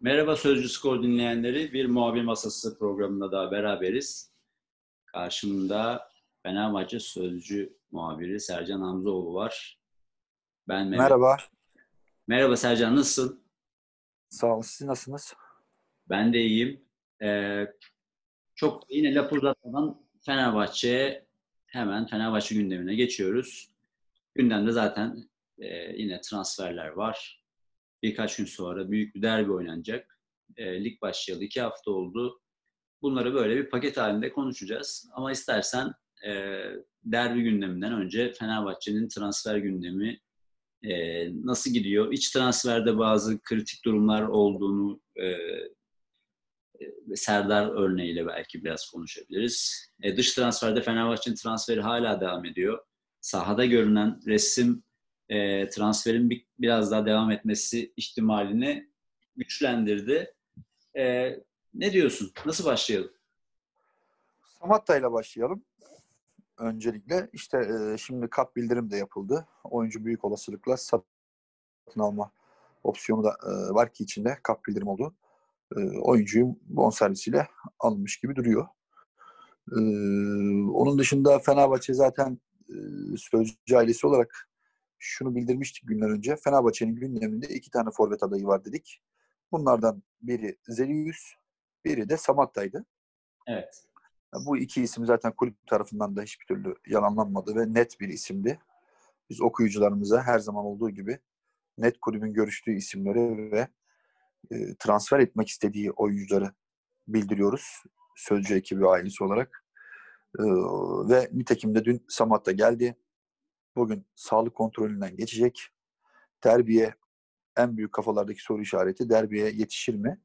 Merhaba Sözcü Skor dinleyenleri. Bir muhabir masası programında daha beraberiz. Karşımda Fenerbahçe Sözcü muhabiri Sercan Hamzoğlu var. Ben Mehmet. Merhaba. Merhaba Sercan, nasılsın? Sağ olun. Siz nasılsınız? Ben de iyiyim. Ee, çok yine laf uzatmadan Fenerbahçe'ye hemen Fenerbahçe gündemine geçiyoruz. Gündemde zaten e, yine transferler var. Birkaç gün sonra büyük bir derbi oynanacak. E, lig başlayalı iki hafta oldu. Bunları böyle bir paket halinde konuşacağız. Ama istersen e, derbi gündeminden önce Fenerbahçe'nin transfer gündemi e, nasıl gidiyor? İç transferde bazı kritik durumlar olduğunu e, e, Serdar örneğiyle belki biraz konuşabiliriz. E, dış transferde Fenerbahçe'nin transferi hala devam ediyor. Sahada görünen resim e, transferin bir, biraz daha devam etmesi ihtimalini güçlendirdi. E, ne diyorsun? Nasıl başlayalım? Samatta ile başlayalım. Öncelikle işte e, şimdi kap bildirim de yapıldı. Oyuncu büyük olasılıkla satın alma opsiyonu da e, var ki içinde kap bildirim oldu. E, oyuncuyu bonservisiyle alınmış gibi duruyor. E, onun dışında Fenerbahçe zaten e, sözcü ailesi olarak şunu bildirmiştik günler önce. Fenerbahçe'nin gündeminde iki tane forvet adayı var dedik. Bunlardan biri Zelius, biri de Samatta'ydı. Evet. Bu iki isim zaten kulüp tarafından da hiçbir türlü yalanlanmadı ve net bir isimdi. Biz okuyucularımıza her zaman olduğu gibi net kulübün görüştüğü isimleri ve e, transfer etmek istediği oyuncuları bildiriyoruz. Sözcü ekibi ailesi olarak. E, ve nitekim de dün Samat'ta geldi. Bugün sağlık kontrolünden geçecek. Derbiye en büyük kafalardaki soru işareti derbiye yetişir mi?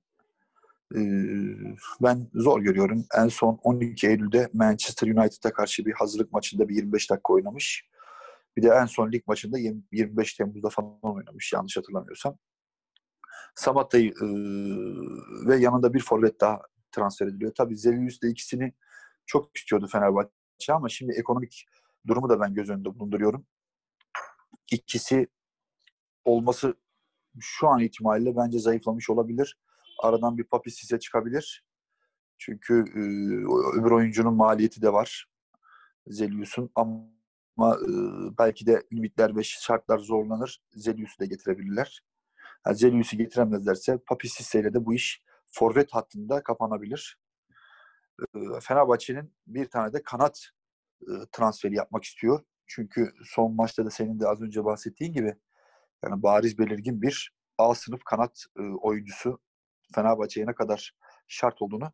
Ee, ben zor görüyorum. En son 12 Eylül'de Manchester United'a karşı bir hazırlık maçında bir 25 dakika oynamış. Bir de en son lig maçında 25 Temmuz'da falan oynamış yanlış hatırlamıyorsam. Samatta'yı e, ve yanında bir forvet daha transfer ediliyor. Tabii Zelius de ikisini çok istiyordu Fenerbahçe ama şimdi ekonomik durumu da ben göz önünde bulunduruyorum. İkisi olması şu an itibariyle bence zayıflamış olabilir. Aradan bir Papi size çıkabilir. Çünkü e, öbür oyuncunun maliyeti de var. Zelius'un ama e, belki de limitler ve şartlar zorlanır. Zelius'u da getirebilirler. Yani Zelius'u getiremezlerse Papi ile de bu iş forvet hattında kapanabilir. E, Fenerbahçe'nin bir tane de kanat e, transferi yapmak istiyor. Çünkü son maçta da senin de az önce bahsettiğin gibi yani bariz belirgin bir A sınıf kanat e, oyuncusu Fenerbahçe'ye ne kadar şart olduğunu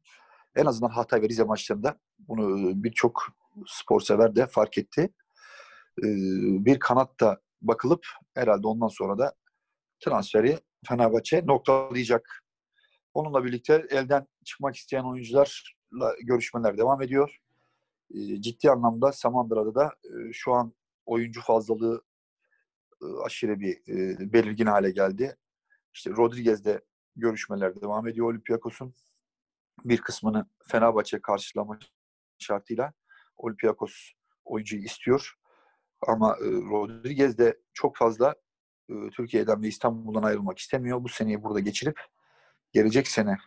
en azından Hatay ve Rize maçlarında bunu e, birçok spor sever de fark etti. E, bir kanatta bakılıp herhalde ondan sonra da transferi Fenerbahçe noktalayacak. Onunla birlikte elden çıkmak isteyen oyuncularla görüşmeler devam ediyor. E, ciddi anlamda Samandıra'da da şu an oyuncu fazlalığı aşırı bir belirgin hale geldi. İşte Rodriguez'de görüşmeler devam ediyor Olympiakos'un. Bir kısmını Fenerbahçe karşılama şartıyla Olympiakos oyuncuyu istiyor. Ama e, Rodriguez de çok fazla e, Türkiye'den ve İstanbul'dan ayrılmak istemiyor. Bu seneyi burada geçirip gelecek sene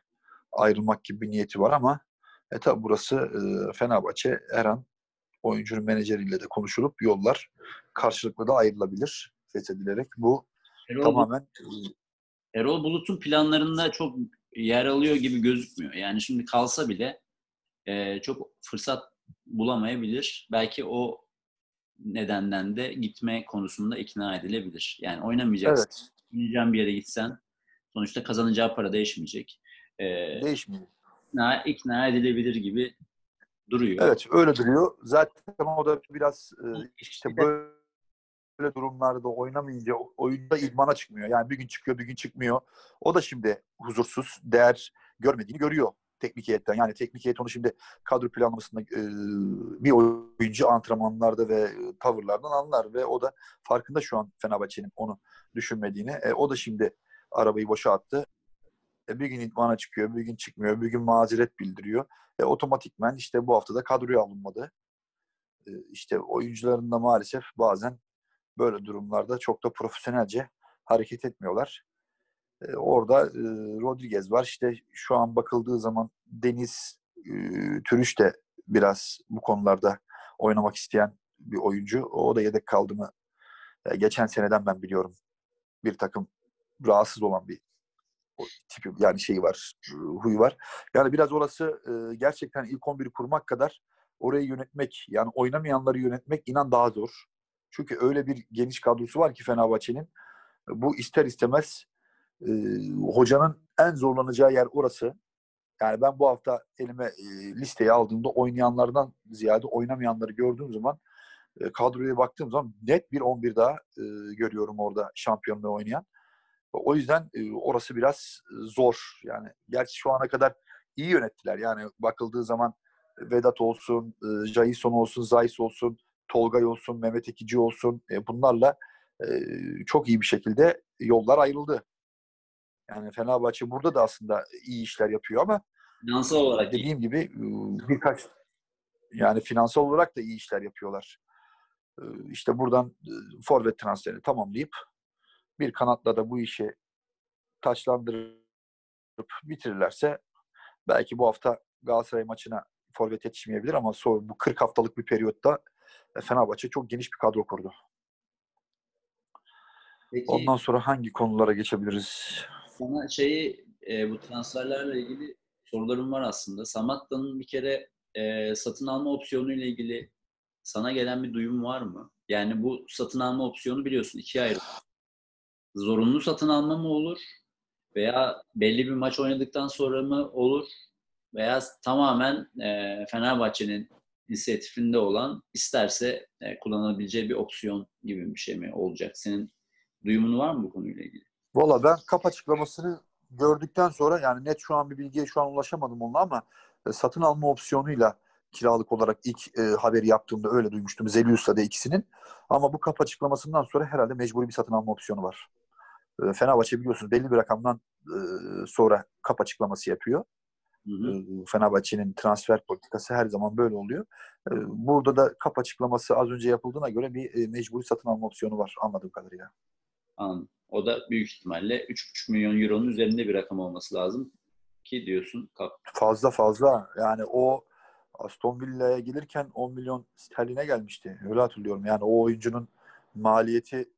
ayrılmak gibi bir niyeti var ama e tabi burası e, Fenerbahçe her an oyuncunun menajeriyle de konuşulup yollar karşılıklı da ayrılabilir fethedilerek. Bu Erol tamamen Bulut, Erol Bulut'un planlarında çok yer alıyor gibi gözükmüyor. Yani şimdi kalsa bile e, çok fırsat bulamayabilir. Belki o nedenden de gitme konusunda ikna edilebilir. Yani oynamayacaksın. Evet. Oynayacağın bir yere gitsen sonuçta kazanacağı para değişmeyecek. Ee, Değişmiyor. Ikna, ikna edilebilir gibi duruyor. Evet öyle duruyor. Zaten o da biraz e, işte böyle durumlarda oynamayınca oyunda idmana çıkmıyor. Yani bir gün çıkıyor bir gün çıkmıyor. O da şimdi huzursuz, değer görmediğini görüyor teknik heyetten. Yani teknik heyet onu şimdi kadro planlamasında e, bir oyuncu antrenmanlarda ve tavırlardan anlar ve o da farkında şu an Fenerbahçe'nin onu düşünmediğini. E, o da şimdi arabayı boşa attı. E, bir gün idmana çıkıyor, bir gün çıkmıyor, bir gün mazeret bildiriyor. E, otomatikmen işte bu hafta da kadroya alınmadı. E, işte oyuncuların da maalesef bazen böyle durumlarda çok da profesyonelce hareket etmiyorlar. E, orada e, Rodriguez var. İşte şu an bakıldığı zaman Deniz e, Türüş de biraz bu konularda oynamak isteyen bir oyuncu. O da yedek kaldı mı? E, geçen seneden ben biliyorum. Bir takım rahatsız olan bir tipi yani şeyi var, huyu var. Yani biraz orası gerçekten ilk 11'i kurmak kadar orayı yönetmek, yani oynamayanları yönetmek inan daha zor. Çünkü öyle bir geniş kadrosu var ki Fenerbahçe'nin. Bu ister istemez hocanın en zorlanacağı yer orası. Yani ben bu hafta elime listeyi aldığımda oynayanlardan ziyade oynamayanları gördüğüm zaman kadroya baktığım zaman net bir 11 daha e, görüyorum orada şampiyonluğu oynayan. O yüzden e, orası biraz zor. Yani gerçi şu ana kadar iyi yönettiler. Yani bakıldığı zaman Vedat olsun, e, Jason olsun, Zayis olsun, Tolgay olsun, Mehmet Ekici olsun e, bunlarla e, çok iyi bir şekilde yollar ayrıldı. Yani Fenerbahçe burada da aslında iyi işler yapıyor ama finansal olarak dediğim iyi. gibi birkaç yani finansal olarak da iyi işler yapıyorlar. İşte buradan forvet transferini tamamlayıp bir kanatla da bu işi taçlandırıp bitirirlerse belki bu hafta Galatasaray maçına forvet yetişmeyebilir ama sonra bu 40 haftalık bir periyotta Fenerbahçe çok geniş bir kadro kurdu. Peki, Ondan sonra hangi konulara geçebiliriz? Sana şeyi e, bu transferlerle ilgili sorularım var aslında. Samatta'nın bir kere e, satın alma opsiyonu ile ilgili sana gelen bir duyum var mı? Yani bu satın alma opsiyonu biliyorsun ikiye ayrı. Zorunlu satın alma mı olur? Veya belli bir maç oynadıktan sonra mı olur? Veya tamamen e, Fenerbahçe'nin inisiyatifinde olan isterse e, kullanabileceği bir opsiyon gibi bir şey mi olacak? Senin duyumun var mı bu konuyla ilgili? Valla ben kap açıklamasını gördükten sonra yani net şu an bir bilgiye şu an ulaşamadım onunla ama e, satın alma opsiyonuyla kiralık olarak ilk e, haberi yaptığımda öyle duymuştum. Zelius'la da ikisinin. Ama bu kap açıklamasından sonra herhalde mecburi bir satın alma opsiyonu var. E, Fenerbahçe biliyorsunuz belli bir rakamdan e, sonra kap açıklaması yapıyor. Hı hı. E, Fenerbahçe'nin transfer politikası her zaman böyle oluyor. E, burada da kap açıklaması az önce yapıldığına göre bir e, mecburi satın alma opsiyonu var anladığım kadarıyla. Anladım. O da büyük ihtimalle 3,5 milyon euronun üzerinde bir rakam olması lazım ki diyorsun. Fazla fazla. Yani o Aston Villa'ya gelirken 10 milyon sterline gelmişti. Öyle hatırlıyorum. Yani o oyuncunun maliyeti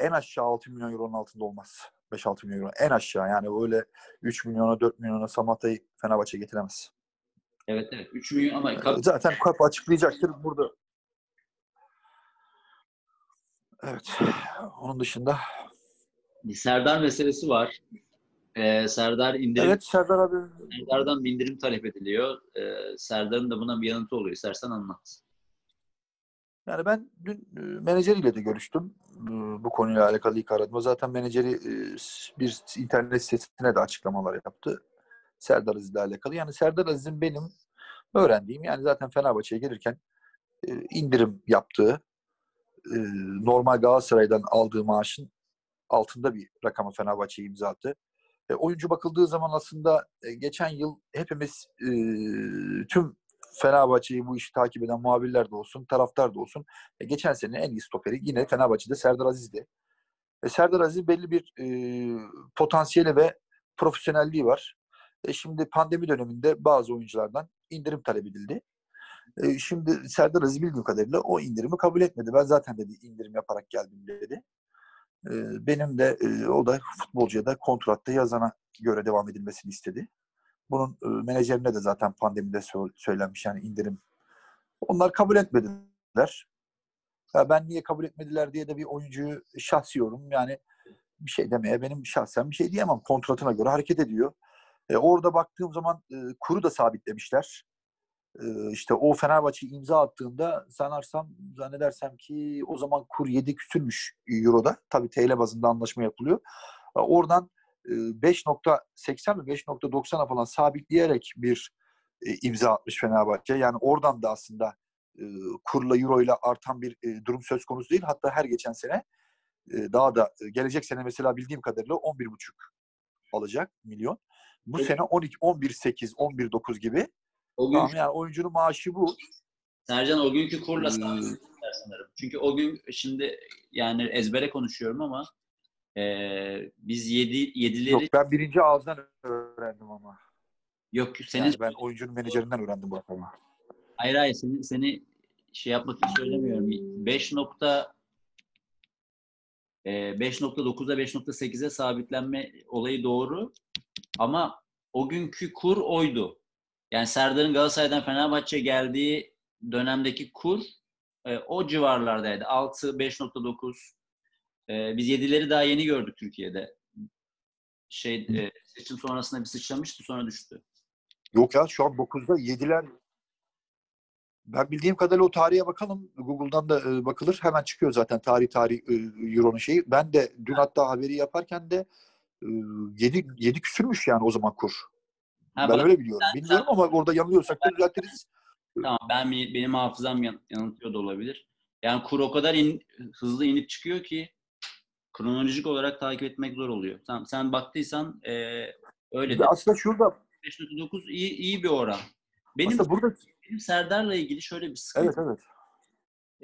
en aşağı 6 milyon euronun altında olmaz. 5-6 milyon euro. En aşağı yani öyle 3 milyona 4 milyona Samatta'yı Fenerbahçe getiremez. Evet evet. 3 milyon ama kap... zaten kap açıklayacaktır burada. Evet. Onun dışında bir Serdar meselesi var. Ee, Serdar indirim. Evet Serdar abi. Serdar'dan bir indirim talep ediliyor. Ee, Serdar'ın da buna bir yanıtı oluyor. İstersen anlat. Yani ben dün e, menajeriyle de görüştüm. E, bu konuyla alakalı ilk aradım. Zaten menajeri e, bir internet sitesine de açıklamalar yaptı. Serdar Aziz ile alakalı. Yani Serdar Aziz'in benim öğrendiğim yani zaten Fenerbahçe'ye gelirken indirim yaptığı normal Galatasaray'dan aldığı maaşın altında bir rakama Fenerbahçe imza attı. E, oyuncu bakıldığı zaman aslında e, geçen yıl hepimiz e, tüm Fenerbahçe'yi bu işi takip eden muhabirler de olsun, taraftar da olsun. E, geçen sene en iyi stoperi yine Fenerbahçe'de Serdar Aziz'di. E, Serdar Aziz belli bir e, potansiyeli ve profesyonelliği var. E, şimdi pandemi döneminde bazı oyunculardan indirim talep edildi. E, şimdi Serdar Aziz bildiğim kadarıyla o indirimi kabul etmedi. Ben zaten dedi indirim yaparak geldim dedi benim de o da futbolcuya da kontratta yazana göre devam edilmesini istedi. Bunun menajerine de zaten pandemide söylenmiş yani indirim. Onlar kabul etmediler. Ya ben niye kabul etmediler diye de bir oyuncuyu şahsi yorum yani bir şey demeye benim şahsen bir şey diyemem. Kontratına göre hareket ediyor. E, orada baktığım zaman e, kuru da sabitlemişler işte o Fenerbahçe imza attığında sanarsam zannedersem ki o zaman kur 7 küsürmüş Euro'da. Tabii TL bazında anlaşma yapılıyor. Oradan 5.80 ve 5.90'a falan sabitleyerek bir imza atmış Fenerbahçe. Yani oradan da aslında kurla Euro ile artan bir durum söz konusu değil. Hatta her geçen sene daha da gelecek sene mesela bildiğim kadarıyla 11,5 alacak milyon. Bu evet. sene 12 11.8 11.9 gibi o gün, tamam yani oyuncunun maaşı bu. Sercan o günkü kurla hmm. sanırım. Çünkü o gün şimdi yani ezbere konuşuyorum ama Ee, biz yedi, yedileri Yok ben birinci ağızdan öğrendim ama. yok senin Yani ben oyuncunun menajerinden öğrendim bu rakamı. hayır hayır seni, seni şey yapmak için söylemiyorum. 5 nokta e, 5.9'a 5.8'e sabitlenme olayı doğru. Ama o günkü kur oydu. Yani Serdar'ın Galatasaray'dan Fenerbahçe'ye geldiği dönemdeki kur e, o civarlardaydı. 6, 5.9. E, biz 7'leri daha yeni gördük Türkiye'de. Şey e, seçim sonrasında bir sıçramıştı sonra düştü. Yok ya şu an 9'da 7'ler ben bildiğim kadarıyla o tarihe bakalım. Google'dan da e, bakılır. Hemen çıkıyor zaten tarih tarih e, Euro'nun şeyi. Ben de dün hatta haberi yaparken de e, 7, 7 küsürmüş yani o zaman kur. Ha, ben bak- öyle biliyorum. Bilmiyorum ama orada yanılıyorsak da düzeltiriz. Tamam ben benim hafızam yan- yanıltıyor da olabilir. Yani kur o kadar in- hızlı inip çıkıyor ki kronolojik olarak takip etmek zor oluyor. Tamam sen baktıysan e, öyle de aslında şurada 5.9 iyi iyi bir oran. Benim aslında burada benim Serdar'la ilgili şöyle bir sıkıntı. evet evet.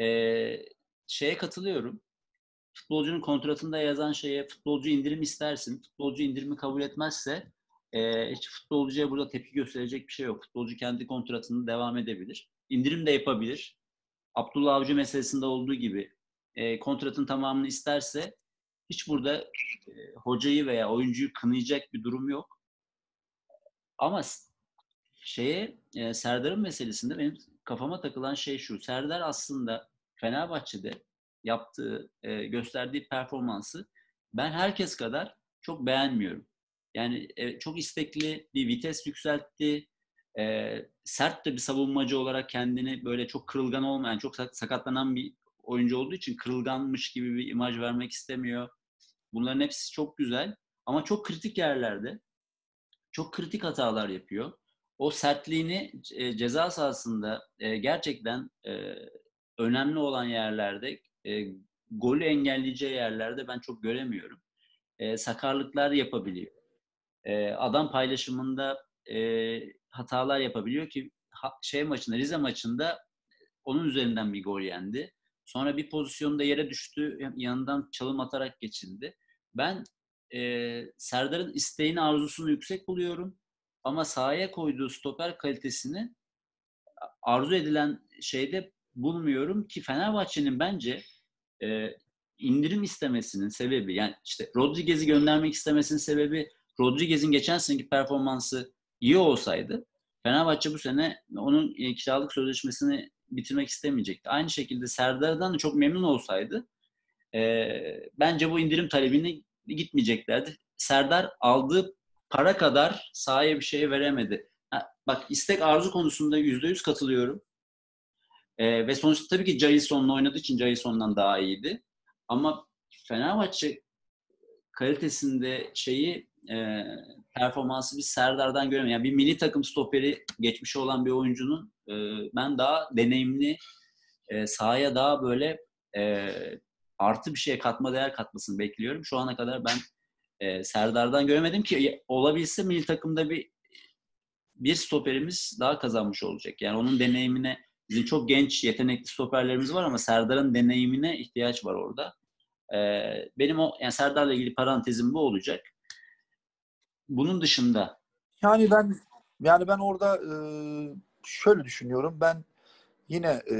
Ee, şeye katılıyorum. Futbolcunun kontratında yazan şeye futbolcu indirim istersin. Futbolcu indirimi kabul etmezse e, hiç futbolcuya burada tepki gösterecek bir şey yok. Futbolcu kendi kontratını devam edebilir. İndirim de yapabilir. Abdullah Avcı meselesinde olduğu gibi e, kontratın tamamını isterse hiç burada e, hocayı veya oyuncuyu kınayacak bir durum yok. Ama şeye e, Serdar'ın meselesinde benim kafama takılan şey şu. Serdar aslında Fenerbahçe'de yaptığı, e, gösterdiği performansı ben herkes kadar çok beğenmiyorum. Yani çok istekli, bir vites yükseltti. Sert de bir savunmacı olarak kendini böyle çok kırılgan olmayan, çok sak- sakatlanan bir oyuncu olduğu için kırılganmış gibi bir imaj vermek istemiyor. Bunların hepsi çok güzel ama çok kritik yerlerde çok kritik hatalar yapıyor. O sertliğini e, ceza sahasında e, gerçekten e, önemli olan yerlerde, e, golü engelleyeceği yerlerde ben çok göremiyorum. Sakarlıklar yapabiliyor. Adam paylaşımında hatalar yapabiliyor ki şey maçında, Rize maçında onun üzerinden bir gol yendi. Sonra bir pozisyonda yere düştü, yanından çalım atarak geçildi. Ben e, Serdar'ın isteğini, arzusunu yüksek buluyorum. Ama sahaya koyduğu stoper kalitesini arzu edilen şeyde bulmuyorum ki Fenerbahçe'nin bence e, indirim istemesinin sebebi yani işte Rodriguez'i göndermek istemesinin sebebi Rodriguez'in geçen seneki performansı iyi olsaydı Fenerbahçe bu sene onun e, kiralık sözleşmesini bitirmek istemeyecekti. Aynı şekilde Serdar'dan da çok memnun olsaydı e, bence bu indirim talebini gitmeyeceklerdi. Serdar aldığı para kadar sahaya bir şey veremedi. Ha, bak istek arzu konusunda yüzde yüz katılıyorum. E, ve sonuçta tabii ki Jason'la oynadığı için Jason'dan daha iyiydi. Ama Fenerbahçe kalitesinde şeyi e, performansı bir Serdar'dan göremiyorum. Yani bir milli takım stoperi geçmişi olan bir oyuncunun e, ben daha deneyimli e, sahaya daha böyle e, artı bir şeye katma değer katmasını bekliyorum. Şu ana kadar ben e, Serdar'dan göremedim ki olabilse milli takımda bir bir stoperimiz daha kazanmış olacak. Yani onun deneyimine bizim çok genç yetenekli stoperlerimiz var ama Serdar'ın deneyimine ihtiyaç var orada. Ee, benim o yani Serdar'la ilgili parantezim bu olacak. Bunun dışında Yani ben yani ben orada e, şöyle düşünüyorum. Ben yine e,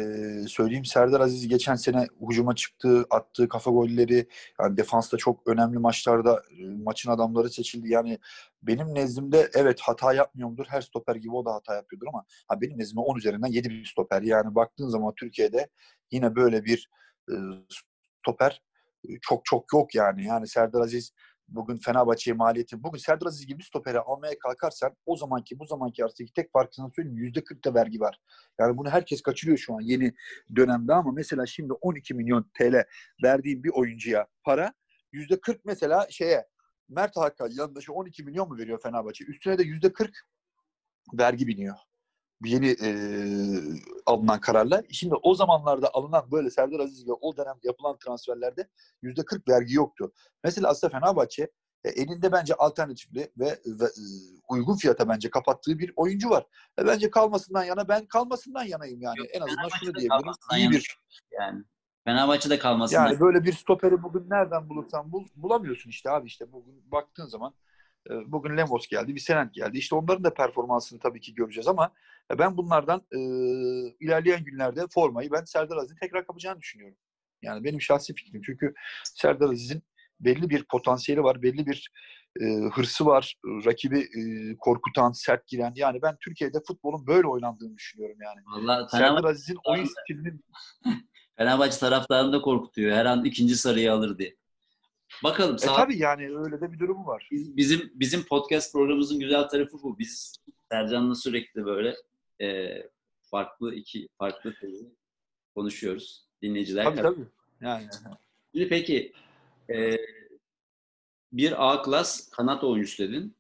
söyleyeyim Serdar Aziz geçen sene hücuma çıktı, attığı kafa golleri yani defansta çok önemli maçlarda e, maçın adamları seçildi. Yani benim nezdimde evet hata yapmıyordur. Her stoper gibi o da hata yapıyordur ama ha benim nezdimde 10 üzerinden 7 bir stoper. Yani baktığın zaman Türkiye'de yine böyle bir e, stoper e, çok çok yok yani. Yani Serdar Aziz bugün Fenerbahçe'ye maliyeti bugün Serdar Aziz gibi stoperi almaya kalkarsan o zamanki bu zamanki arasındaki tek farkı sana söyleyeyim yüzde 40 da vergi var. Yani bunu herkes kaçırıyor şu an yeni dönemde ama mesela şimdi 12 milyon TL verdiğim bir oyuncuya para yüzde 40 mesela şeye Mert Hakan yanında şu 12 milyon mu veriyor Fenerbahçe? Üstüne de yüzde 40 vergi biniyor. Yeni e, alınan kararla. Şimdi o zamanlarda alınan böyle Serdar Aziz ve o dönem yapılan transferlerde yüzde 40 vergi yoktu. Mesela aslında Fenerbahçe e, elinde bence alternatifli ve, ve e, uygun fiyata bence kapattığı bir oyuncu var. Ve bence kalmasından yana ben kalmasından yanayım yani. Yok, en azından şunu diyebilirim. İyi bir yani Fenerbahçe'de kalmasından. Yani böyle bir stoperi bugün nereden bulursan bul, bulamıyorsun işte abi işte bugün baktığın zaman e, bugün Lemos geldi, Visenent geldi. İşte onların da performansını tabii ki göreceğiz ama ben bunlardan e, ilerleyen günlerde formayı ben Serdar Aziz'in tekrar kapacağını düşünüyorum. Yani benim şahsi fikrim. Çünkü Serdar Aziz'in belli bir potansiyeli var, belli bir e, hırsı var, rakibi e, korkutan, sert giren. Yani ben Türkiye'de futbolun böyle oynandığını düşünüyorum yani. Vallahi Serdar Aziz'in oyun stilinin Fenerbahçe taraftarını da korkutuyor. Her an ikinci sarıyı alır diye. Bakalım. e, Sağ, tabii yani öyle de bir durumu var. Biz- bizim bizim podcast programımızın güzel tarafı bu. Biz Sercan'la sürekli böyle e, farklı iki farklı tezi konuşuyoruz. Dinleyiciler. Tabii tabii. Yani Şimdi peki e, bir A klas kanat oyuncusu dedin.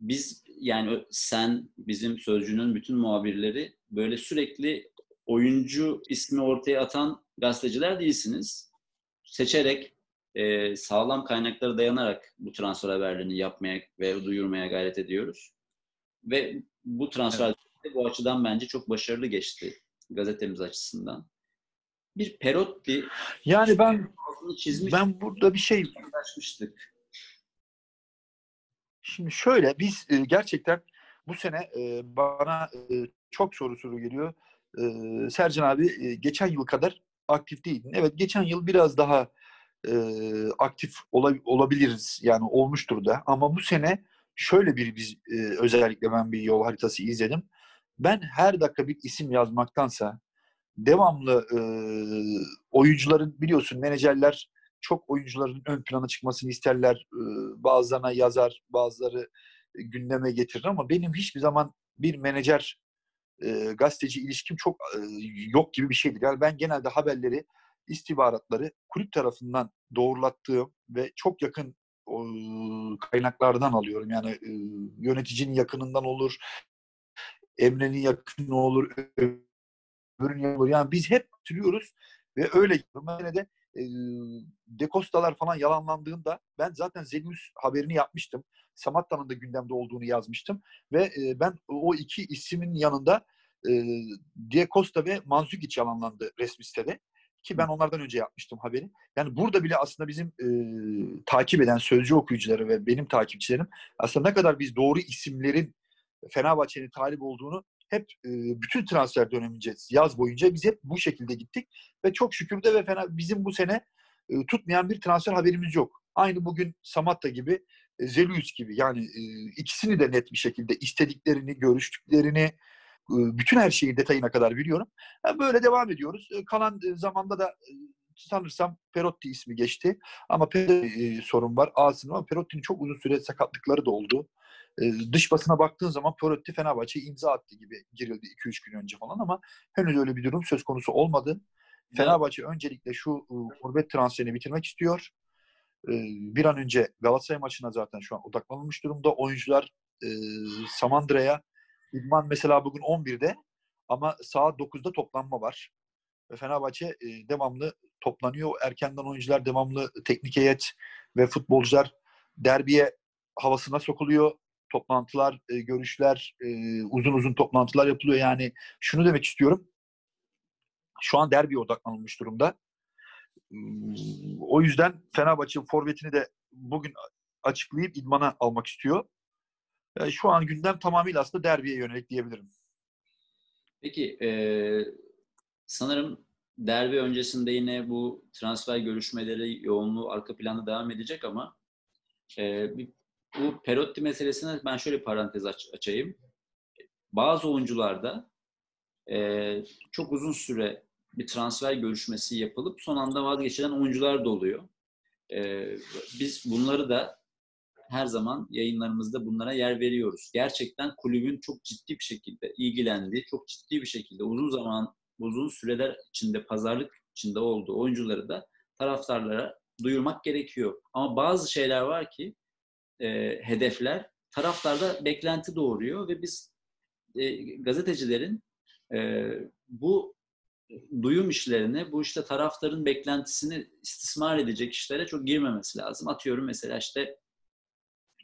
Biz yani sen bizim sözcünün bütün muhabirleri böyle sürekli oyuncu ismi ortaya atan gazeteciler değilsiniz. Seçerek e, sağlam kaynaklara dayanarak bu transfer haberlerini yapmaya ve duyurmaya gayret ediyoruz. Ve bu transfer de bu açıdan bence çok başarılı geçti gazetemiz açısından. Bir Perotti yani ben çizmiş ben burada bir şey paylaşmıştık. Şimdi şöyle biz e, gerçekten bu sene e, bana e, çok soru soru geliyor. Sercan abi geçen yıl kadar aktif değildin. Evet geçen yıl biraz daha aktif ola- olabiliriz. Yani olmuştur da. Ama bu sene şöyle bir biz özellikle ben bir yol haritası izledim. Ben her dakika bir isim yazmaktansa devamlı e, oyuncuların biliyorsun menajerler çok oyuncuların ön plana çıkmasını isterler. E, bazılarına yazar, bazıları gündeme getirir ama benim hiçbir zaman bir menajer e, gazeteci ilişkim çok e, yok gibi bir şeydir. Yani ben genelde haberleri, istihbaratları kulüp tarafından doğrulattığım ve çok yakın kaynaklardan alıyorum. Yani yöneticinin yakınından olur, Emre'nin yakını olur, öbürünün yakını olur. Yani biz hep hatırlıyoruz ve öyle yine de e, Dekostalar falan yalanlandığında ben zaten Zelius haberini yapmıştım. Samatta'nın da gündemde olduğunu yazmıştım. Ve e, ben o iki ismin yanında e, De Costa ve Manzukic yalanlandı resmi sitede. Ki ben onlardan önce yapmıştım haberi. Yani burada bile aslında bizim e, takip eden sözcü okuyucuları ve benim takipçilerim aslında ne kadar biz doğru isimlerin Fenerbahçe'nin talip olduğunu hep e, bütün transfer dönemince yaz boyunca biz hep bu şekilde gittik ve çok şükür de ve fena bizim bu sene e, tutmayan bir transfer haberimiz yok. Aynı bugün Samatta gibi, e, Zelius gibi yani e, ikisini de net bir şekilde istediklerini, görüştüklerini, e, bütün her şeyi detayına kadar biliyorum. Yani böyle devam ediyoruz. E, kalan e, zamanda da e, sanırsam Perotti ismi geçti. Ama Perotti e, sorun var. Ağzının ama Perotti'nin çok uzun süre sakatlıkları da oldu. E, dış basına baktığın zaman Perotti Fenerbahçe'ye imza attı gibi girildi 2-3 gün önce falan ama henüz öyle bir durum söz konusu olmadı. Fenerbahçe öncelikle şu forvet transferini bitirmek istiyor. E, bir an önce Galatasaray maçına zaten şu an odaklanılmış durumda. Oyuncular e, Samandıra'ya İdman mesela bugün 11'de ama saat 9'da toplanma var. Ve Fenerbahçe e, devamlı toplanıyor. Erkenden oyuncular devamlı teknik heyet ve futbolcular derbiye havasına sokuluyor. Toplantılar, e, görüşler, e, uzun uzun toplantılar yapılıyor. Yani şunu demek istiyorum. Şu an derbiye odaklanılmış durumda. Hmm, O yüzden Fenerbahçe forvetini de bugün açıklayıp idmana almak istiyor. E, Şu an gündem tamamıyla aslında derbiye yönelik diyebilirim. Peki e, sanırım derbi öncesinde yine bu transfer görüşmeleri yoğunluğu arka planda devam edecek ama e, bir- bu Perotti meselesine ben şöyle parantez aç- açayım. Bazı oyuncularda e, çok uzun süre bir transfer görüşmesi yapılıp son anda vazgeçilen oyuncular da oluyor. E, biz bunları da her zaman yayınlarımızda bunlara yer veriyoruz. Gerçekten kulübün çok ciddi bir şekilde ilgilendiği, çok ciddi bir şekilde uzun zaman, uzun süreler içinde pazarlık içinde olduğu oyuncuları da taraftarlara duyurmak gerekiyor. Ama bazı şeyler var ki e, hedefler taraftarda beklenti doğuruyor ve biz e, gazetecilerin e, bu duyum işlerine, bu işte taraftarın beklentisini istismar edecek işlere çok girmemesi lazım. Atıyorum mesela işte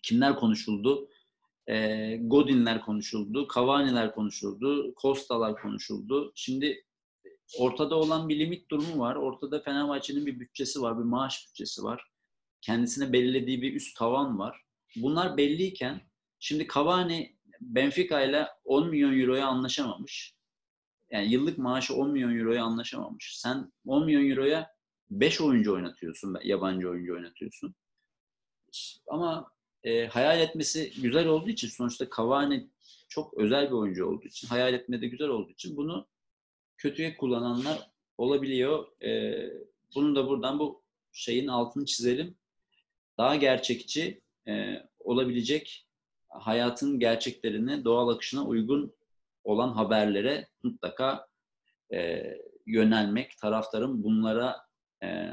kimler konuşuldu? E, Godinler konuşuldu, Cavani'ler konuşuldu, Costa'lar konuşuldu. Şimdi ortada olan bir limit durumu var. Ortada Fenerbahçe'nin bir bütçesi var, bir maaş bütçesi var. Kendisine belirlediği bir üst tavan var. Bunlar belliyken şimdi Cavani Benfica ile 10 milyon euroya anlaşamamış. Yani yıllık maaşı 10 milyon euroya anlaşamamış. Sen 10 milyon euroya 5 oyuncu oynatıyorsun, yabancı oyuncu oynatıyorsun. Ama e, hayal etmesi güzel olduğu için sonuçta Cavani çok özel bir oyuncu olduğu için, hayal etmede güzel olduğu için bunu kötüye kullananlar olabiliyor. E, bunu da buradan bu şeyin altını çizelim. Daha gerçekçi e, olabilecek hayatın gerçeklerine, doğal akışına uygun olan haberlere mutlaka e, yönelmek, taraftarın bunlara e,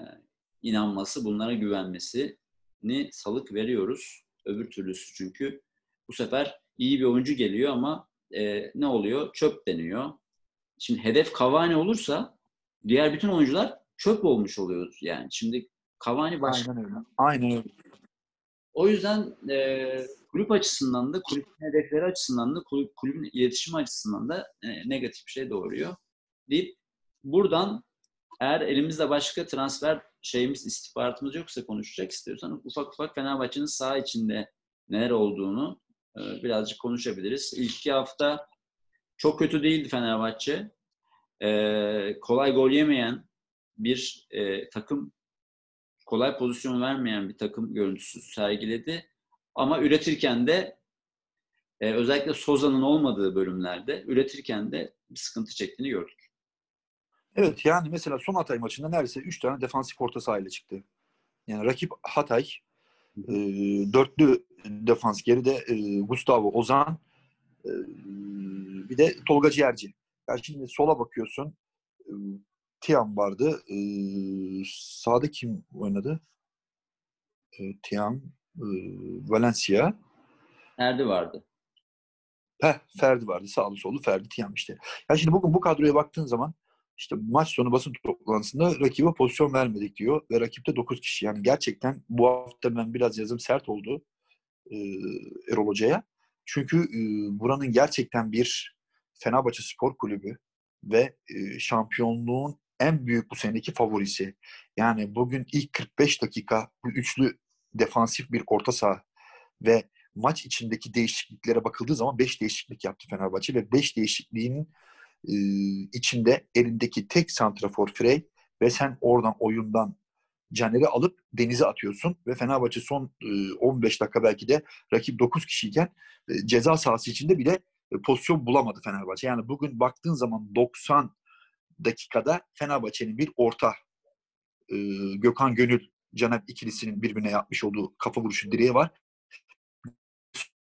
inanması, bunlara güvenmesini salık veriyoruz. Öbür türlüsü çünkü bu sefer iyi bir oyuncu geliyor ama e, ne oluyor? Çöp deniyor. Şimdi hedef Cavani olursa diğer bütün oyuncular çöp olmuş oluyor yani. Şimdi Cavani başka. Aynen öyle. Aynen öyle. O yüzden e, kulüp açısından da, kulübün hedefleri açısından da, kulüp, kulübün iletişimi açısından da e, negatif bir şey doğuruyor. Deyip buradan eğer elimizde başka transfer şeyimiz, istihbaratımız yoksa konuşacak istiyorsan ufak ufak Fenerbahçe'nin sağ içinde neler olduğunu e, birazcık konuşabiliriz. İlk iki hafta çok kötü değildi Fenerbahçe. E, kolay gol yemeyen bir e, takım kolay pozisyon vermeyen bir takım görüntüsü sergiledi. Ama üretirken de e, özellikle Soza'nın olmadığı bölümlerde üretirken de bir sıkıntı çektiğini gördük. Evet yani mesela son Hatay maçında neredeyse 3 tane defansif orta sahayla çıktı. Yani rakip Hatay e, dörtlü defans geride e, Gustavo Ozan e, bir de Tolga Ciğerci. Yani şimdi sola bakıyorsun e, Tiam vardı. E, sağda kim oynadı? E, Tiam, e, Valencia. Ferdi vardı. Heh, Ferdi vardı. Sağlı sollu Ferdi Tiam işte. Yani şimdi bugün bu kadroya baktığın zaman işte maç sonu basın toplantısında rakibe pozisyon vermedik diyor ve rakipte 9 kişi. Yani gerçekten bu hafta ben biraz yazım sert oldu e, Erol Hoca'ya. Çünkü e, buranın gerçekten bir Fenerbahçe Spor Kulübü ve e, şampiyonluğun en büyük bu seneki favorisi. Yani bugün ilk 45 dakika bu üçlü defansif bir orta saha ve maç içindeki değişikliklere bakıldığı zaman 5 değişiklik yaptı Fenerbahçe ve 5 değişikliğin e, içinde elindeki tek santrafor Frey ve sen oradan oyundan Caner'i alıp denize atıyorsun ve Fenerbahçe son e, 15 dakika belki de rakip 9 kişiyken e, ceza sahası içinde bile pozisyon bulamadı Fenerbahçe. Yani bugün baktığın zaman 90 dakikada Fenerbahçe'nin bir orta e, Gökhan Gönül Caner ikilisinin birbirine yapmış olduğu kafa vuruşu direği var.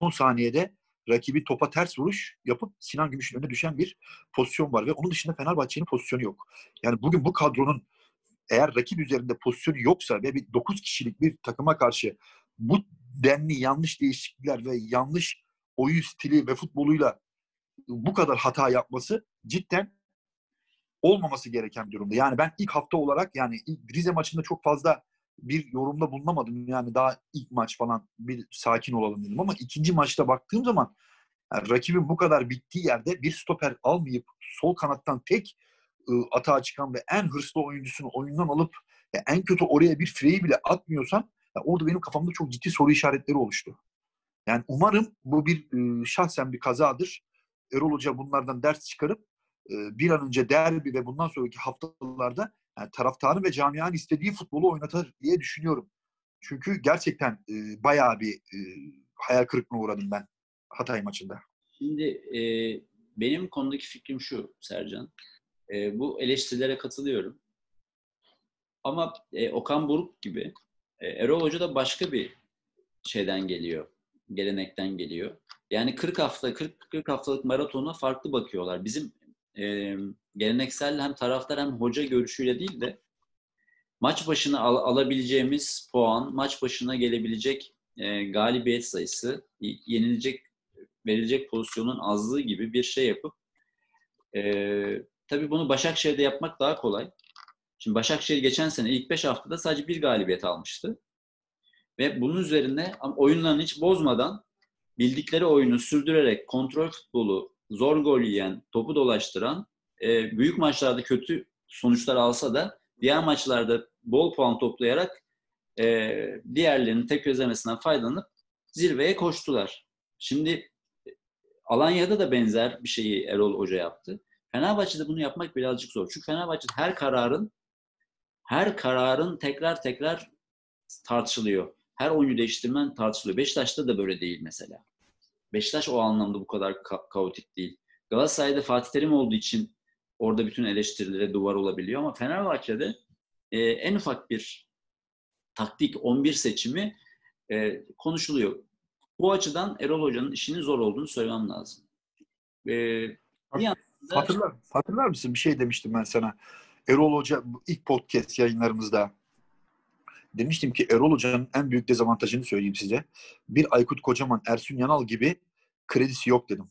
Son saniyede rakibi topa ters vuruş yapıp Sinan Gümüş'ün önüne düşen bir pozisyon var ve onun dışında Fenerbahçe'nin pozisyonu yok. Yani bugün bu kadronun eğer rakip üzerinde pozisyonu yoksa ve bir 9 kişilik bir takıma karşı bu denli yanlış değişiklikler ve yanlış oyun stili ve futboluyla bu kadar hata yapması cidden olmaması gereken durumda. Yani ben ilk hafta olarak yani Rize maçında çok fazla bir yorumda bulunamadım. Yani daha ilk maç falan bir sakin olalım dedim ama ikinci maçta baktığım zaman yani rakibin bu kadar bittiği yerde bir stoper almayıp sol kanattan tek ıı, atağa çıkan ve en hırslı oyuncusunu oyundan alıp ya en kötü oraya bir freyi bile atmıyorsan ya orada benim kafamda çok ciddi soru işaretleri oluştu. Yani umarım bu bir ıı, şahsen bir kazadır. Erol Hoca bunlardan ders çıkarıp bir an önce derbi ve bundan sonraki haftalarda yani taraftarın ve camianın istediği futbolu oynatır diye düşünüyorum. Çünkü gerçekten e, bayağı bir e, hayal kırıklığına uğradım ben Hatay maçında. Şimdi e, benim konudaki fikrim şu Sercan. E, bu eleştirilere katılıyorum. Ama e, Okan Buruk gibi e, Erol Hoca da başka bir şeyden geliyor. Gelenekten geliyor. Yani 40 hafta 40 40 haftalık maratona farklı bakıyorlar. Bizim e, geleneksel hem taraftar hem hoca görüşüyle değil de maç başına al, alabileceğimiz puan, maç başına gelebilecek e, galibiyet sayısı, yenilecek verilecek pozisyonun azlığı gibi bir şey yapıp e, tabii bunu Başakşehir'de yapmak daha kolay. Şimdi Başakşehir geçen sene ilk 5 haftada sadece bir galibiyet almıştı. Ve bunun üzerine oyunlarını hiç bozmadan bildikleri oyunu sürdürerek kontrol futbolu, zor gol yiyen, topu dolaştıran e, büyük maçlarda kötü sonuçlar alsa da diğer maçlarda bol puan toplayarak e, diğerlerinin tek özlemesinden faydalanıp zirveye koştular. Şimdi Alanya'da da benzer bir şeyi Erol Hoca yaptı. Fenerbahçe'de bunu yapmak birazcık zor. Çünkü Fenerbahçe'de her kararın her kararın tekrar tekrar tartışılıyor. Her oyuncu değiştirmen tartışılıyor. Beşiktaş'ta da böyle değil mesela. Beşiktaş o anlamda bu kadar ka- kaotik değil. Galatasaray'da Fatih Terim olduğu için orada bütün eleştirilere duvar olabiliyor ama Fenerbahçe'de e, en ufak bir taktik 11 seçimi e, konuşuluyor. Bu açıdan Erol Hoca'nın işinin zor olduğunu söylemem lazım. E, bir yandan da- Hatırlar, hatırlar mısın? Bir şey demiştim ben sana. Erol Hoca ilk podcast yayınlarımızda demiştim ki Erol Hoca'nın en büyük dezavantajını söyleyeyim size. Bir Aykut Kocaman, Ersun Yanal gibi kredisi yok dedim.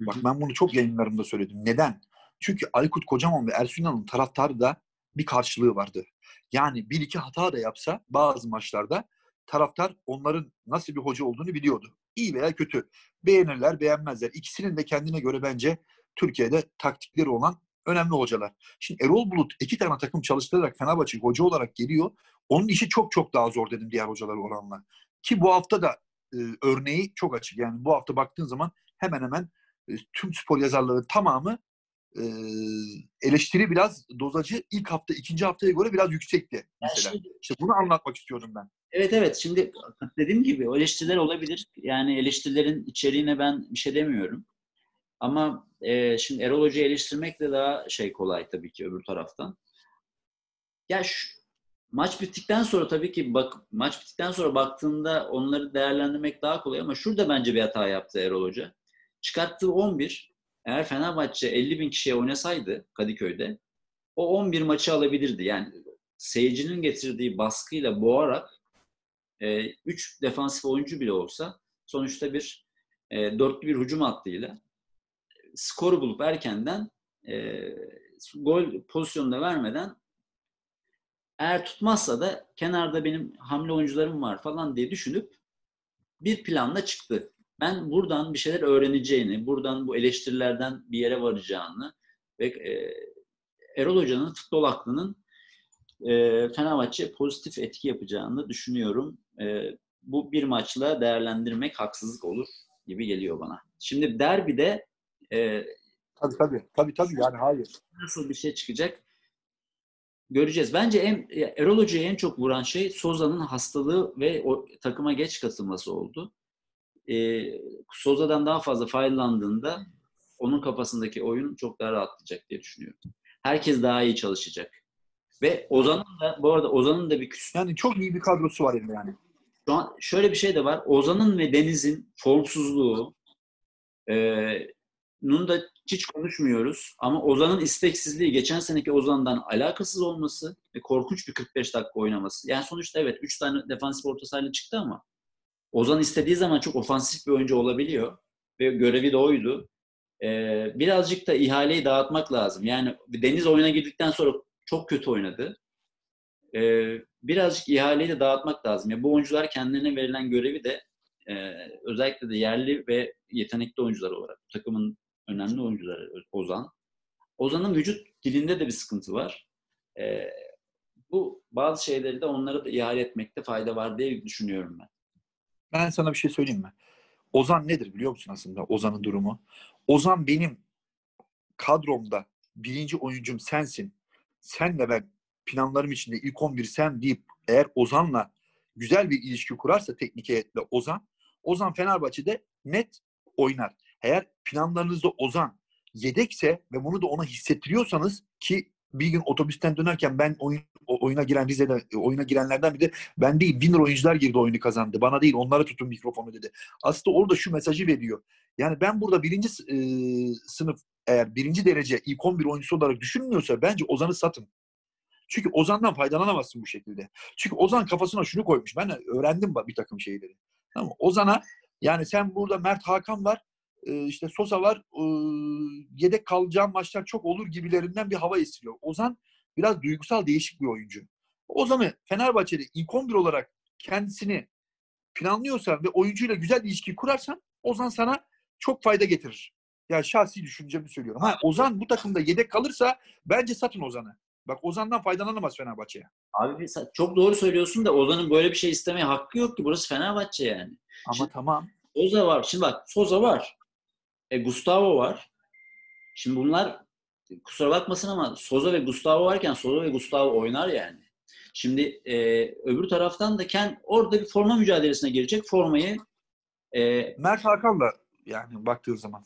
Bak ben bunu çok yayınlarımda söyledim. Neden? Çünkü Aykut Kocaman ve Ersun Yanal'ın taraftarı da bir karşılığı vardı. Yani bir iki hata da yapsa bazı maçlarda taraftar onların nasıl bir hoca olduğunu biliyordu. İyi veya kötü. Beğenirler, beğenmezler. İkisinin de kendine göre bence Türkiye'de taktikleri olan önemli hocalar. Şimdi Erol Bulut iki tane takım çalıştırarak Fenerbahçe hoca olarak geliyor. Onun işi çok çok daha zor dedim diğer hocalara oranla. Ki bu hafta da e, örneği çok açık. Yani bu hafta baktığın zaman hemen hemen e, tüm spor yazarları tamamı e, eleştiri biraz dozajı ilk hafta ikinci haftaya göre biraz yüksekti mesela. şimdi- İşte bunu anlatmak istiyordum ben. Evet evet şimdi dediğim gibi eleştiriler olabilir. Yani eleştirilerin içeriğine ben bir şey demiyorum. Ama e, şimdi Erol Hoca'yı eleştirmek de daha şey kolay tabii ki öbür taraftan. Ya şu, maç bittikten sonra tabii ki bak maç bittikten sonra baktığında onları değerlendirmek daha kolay ama şurada bence bir hata yaptı Erol Hoca. Çıkarttığı 11 eğer Fenerbahçe 50 bin kişiye oynasaydı Kadıköy'de o 11 maçı alabilirdi. Yani seyircinin getirdiği baskıyla boğarak 3 defansif oyuncu bile olsa sonuçta bir e, dörtlü bir hücum hattıyla skoru bulup erkenden e, gol pozisyonunda vermeden eğer tutmazsa da kenarda benim hamle oyuncularım var falan diye düşünüp bir planla çıktı. Ben buradan bir şeyler öğreneceğini, buradan bu eleştirilerden bir yere varacağını ve e, Erol Hoca'nın futbol aklının e, Fenerbahçe pozitif etki yapacağını düşünüyorum. E, bu bir maçla değerlendirmek haksızlık olur gibi geliyor bana. Şimdi derbide e, Tabii tabii. Tabii tabii yani hayır. nasıl bir şey çıkacak göreceğiz. Bence en, Erol Hoca'yı en çok vuran şey Soza'nın hastalığı ve o takıma geç katılması oldu. E, Soza'dan daha fazla faydalandığında onun kafasındaki oyun çok daha rahatlayacak diye düşünüyorum. Herkes daha iyi çalışacak. Ve Ozan'ın da bu arada Ozan'ın da bir küs Yani çok iyi bir kadrosu var elinde yani. şu an şöyle bir şey de var. Ozan'ın ve Deniz'in formsuzluğu e, nun da hiç konuşmuyoruz. Ama Ozan'ın isteksizliği geçen seneki Ozan'dan alakasız olması ve korkunç bir 45 dakika oynaması. Yani sonuçta evet 3 tane defansif orta sahayla çıktı ama Ozan istediği zaman çok ofansif bir oyuncu olabiliyor. Ve görevi de oydu. E, birazcık da ihaleyi dağıtmak lazım. Yani Deniz oyuna girdikten sonra çok kötü oynadı. E, birazcık ihaleyi de dağıtmak lazım. Ya bu oyuncular kendilerine verilen görevi de e, özellikle de yerli ve yetenekli oyuncular olarak takımın önemli oyuncuları Ozan. Ozan'ın vücut dilinde de bir sıkıntı var. E, bu bazı şeyleri de onlara da ihale etmekte fayda var diye düşünüyorum ben. Ben sana bir şey söyleyeyim mi? Ozan nedir biliyor musun aslında Ozan'ın durumu? Ozan benim kadromda birinci oyuncum sensin. Senle ben planlarım içinde ilk 11 sen deyip eğer Ozan'la güzel bir ilişki kurarsa teknik heyetle Ozan, Ozan Fenerbahçe'de net oynar. Eğer planlarınızda Ozan yedekse ve bunu da ona hissettiriyorsanız ki bir gün otobüsten dönerken ben oyun, oyuna giren Rize'de oyuna girenlerden biri de ben değil winner oyuncular girdi oyunu kazandı. Bana değil onlara tutun mikrofonu dedi. Aslında orada şu mesajı veriyor. Yani ben burada birinci e, sınıf eğer birinci derece ilk 11 oyuncusu olarak düşünmüyorsa bence Ozan'ı satın. Çünkü Ozan'dan faydalanamazsın bu şekilde. Çünkü Ozan kafasına şunu koymuş. Ben öğrendim bir takım şeyleri. Tamam? Ozan'a yani sen burada Mert Hakan var, işte Sosa var, yedek kalacağım maçlar çok olur gibilerinden bir hava esiliyor. Ozan biraz duygusal değişik bir oyuncu. Ozan'ı Fenerbahçe'de ilk 11 olarak kendisini planlıyorsan ve oyuncuyla güzel ilişki kurarsan Ozan sana çok fayda getirir. Ya şahsi düşüncemi söylüyorum. Ha Ozan bu takımda yedek kalırsa bence satın Ozan'ı. Bak Ozan'dan faydalanamaz Fenerbahçe. Abi çok doğru söylüyorsun da Ozan'ın böyle bir şey istemeye hakkı yok ki. Burası Fenerbahçe yani. Ama Şimdi- tamam. Soza var. Şimdi bak Soza var. E, Gustavo var. Şimdi bunlar kusura bakmasın ama Soza ve Gustavo varken Soza ve Gustavo oynar yani. Şimdi e, öbür taraftan da Ken orada bir forma mücadelesine girecek. Formayı e, Mert Hakan da yani baktığın zaman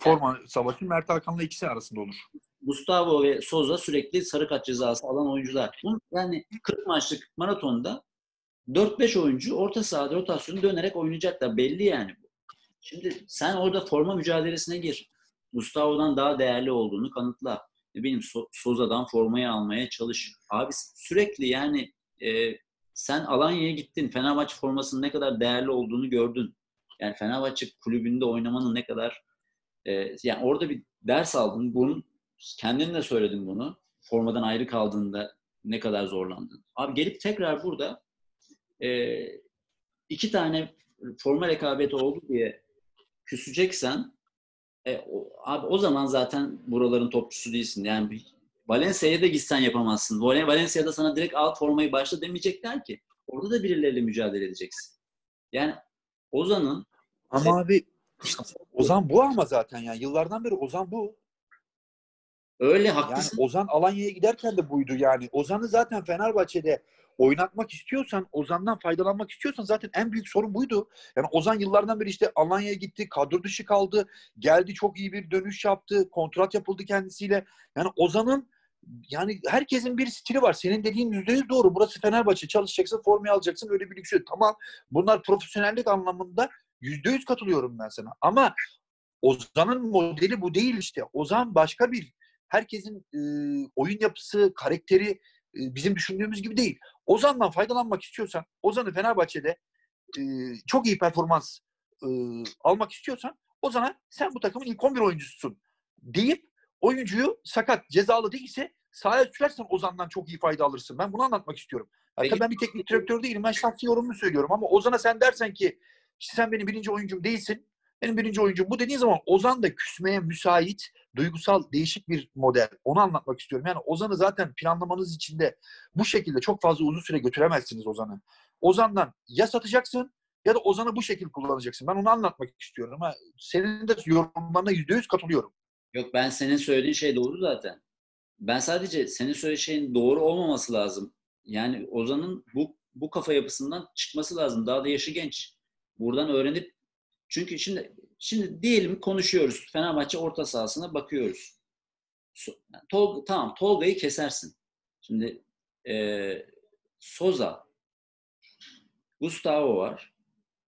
forma savaşı Mert Hakan'la ikisi arasında olur. Gustavo ve Soza sürekli sarı kart cezası alan oyuncular. Bunun- Yani 40 maçlık maratonda 4-5 oyuncu orta sahada rotasyonu dönerek oynayacaklar. Belli yani. Şimdi sen orada forma mücadelesine gir. Gustavo'dan daha değerli olduğunu kanıtla. Ne bileyim So- Soza'dan formayı almaya çalış. Abi sürekli yani e, sen Alanya'ya gittin. Fenerbahçe formasının ne kadar değerli olduğunu gördün. Yani Fenerbahçe kulübünde oynamanın ne kadar e, yani orada bir ders aldın. Bunun kendin de söyledin bunu. Formadan ayrı kaldığında ne kadar zorlandın. Abi gelip tekrar burada e, iki tane forma rekabeti oldu diye küseceksen e, o, abi o zaman zaten buraların topçusu değilsin. Yani Valencia'ya da gitsen yapamazsın. Val- Valencia'da sana direkt al formayı başla demeyecekler ki. Orada da birileriyle mücadele edeceksin. Yani Ozan'ın Ama abi işte Ozan bu ama zaten yani yıllardan beri Ozan bu. öyle Yani haklısın. Ozan Alanya'ya giderken de buydu yani. Ozan'ı zaten Fenerbahçe'de oynatmak istiyorsan, Ozan'dan faydalanmak istiyorsan zaten en büyük sorun buydu. Yani Ozan yıllardan beri işte Alanya'ya gitti, kadro dışı kaldı, geldi çok iyi bir dönüş yaptı, kontrat yapıldı kendisiyle. Yani Ozan'ın yani herkesin bir stili var. Senin dediğin yüzde yüz doğru. Burası Fenerbahçe. Çalışacaksın, formayı alacaksın. Öyle bir lüks yok. Tamam. Bunlar profesyonellik anlamında yüzde yüz katılıyorum ben sana. Ama Ozan'ın modeli bu değil işte. Ozan başka bir herkesin e, oyun yapısı, karakteri bizim düşündüğümüz gibi değil. Ozan'dan faydalanmak istiyorsan, Ozan'ı Fenerbahçe'de e, çok iyi performans e, almak istiyorsan Ozan'a sen bu takımın ilk 11 oyuncususun deyip oyuncuyu sakat, cezalı değilse sahaya sürersen Ozan'dan çok iyi fayda alırsın. Ben bunu anlatmak istiyorum. Hatta Peki- ben bir teknik direktör değilim. Ben şahsi yorumumu söylüyorum ama Ozan'a sen dersen ki işte sen benim birinci oyuncum değilsin. Benim birinci oyuncum bu dediğin zaman Ozan da küsmeye müsait duygusal değişik bir model. Onu anlatmak istiyorum. Yani Ozan'ı zaten planlamanız içinde bu şekilde çok fazla uzun süre götüremezsiniz Ozan'ı. Ozan'dan ya satacaksın ya da Ozan'ı bu şekilde kullanacaksın. Ben onu anlatmak istiyorum. Ha, senin de yorumlarına yüzde yüz katılıyorum. Yok ben senin söylediğin şey doğru zaten. Ben sadece senin söylediğin şeyin doğru olmaması lazım. Yani Ozan'ın bu bu kafa yapısından çıkması lazım. Daha da yaşı genç. Buradan öğrenip çünkü şimdi şimdi diyelim konuşuyoruz. Fenerbahçe orta sahasına bakıyoruz. Tol- tamam Tolga'yı kesersin. Şimdi eee Soza, Gustavo var.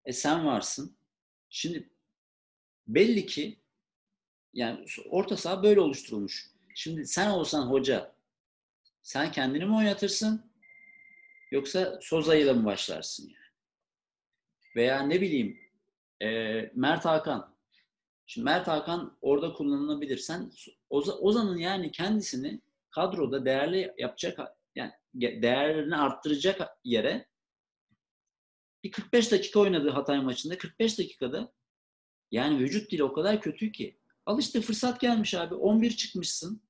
E sen varsın. Şimdi belli ki yani orta saha böyle oluşturulmuş. Şimdi sen olsan hoca, sen kendini mi oynatırsın yoksa Soza'yla mı başlarsın yani? Veya ne bileyim e, Mert Hakan. Şimdi Mert Hakan orada kullanılabilir. Sen Oza- Ozan'ın yani kendisini kadroda değerli yapacak yani değerini arttıracak yere bir 45 dakika oynadığı Hatay maçında 45 dakikada yani vücut dili o kadar kötü ki Al işte fırsat gelmiş abi. 11 çıkmışsın.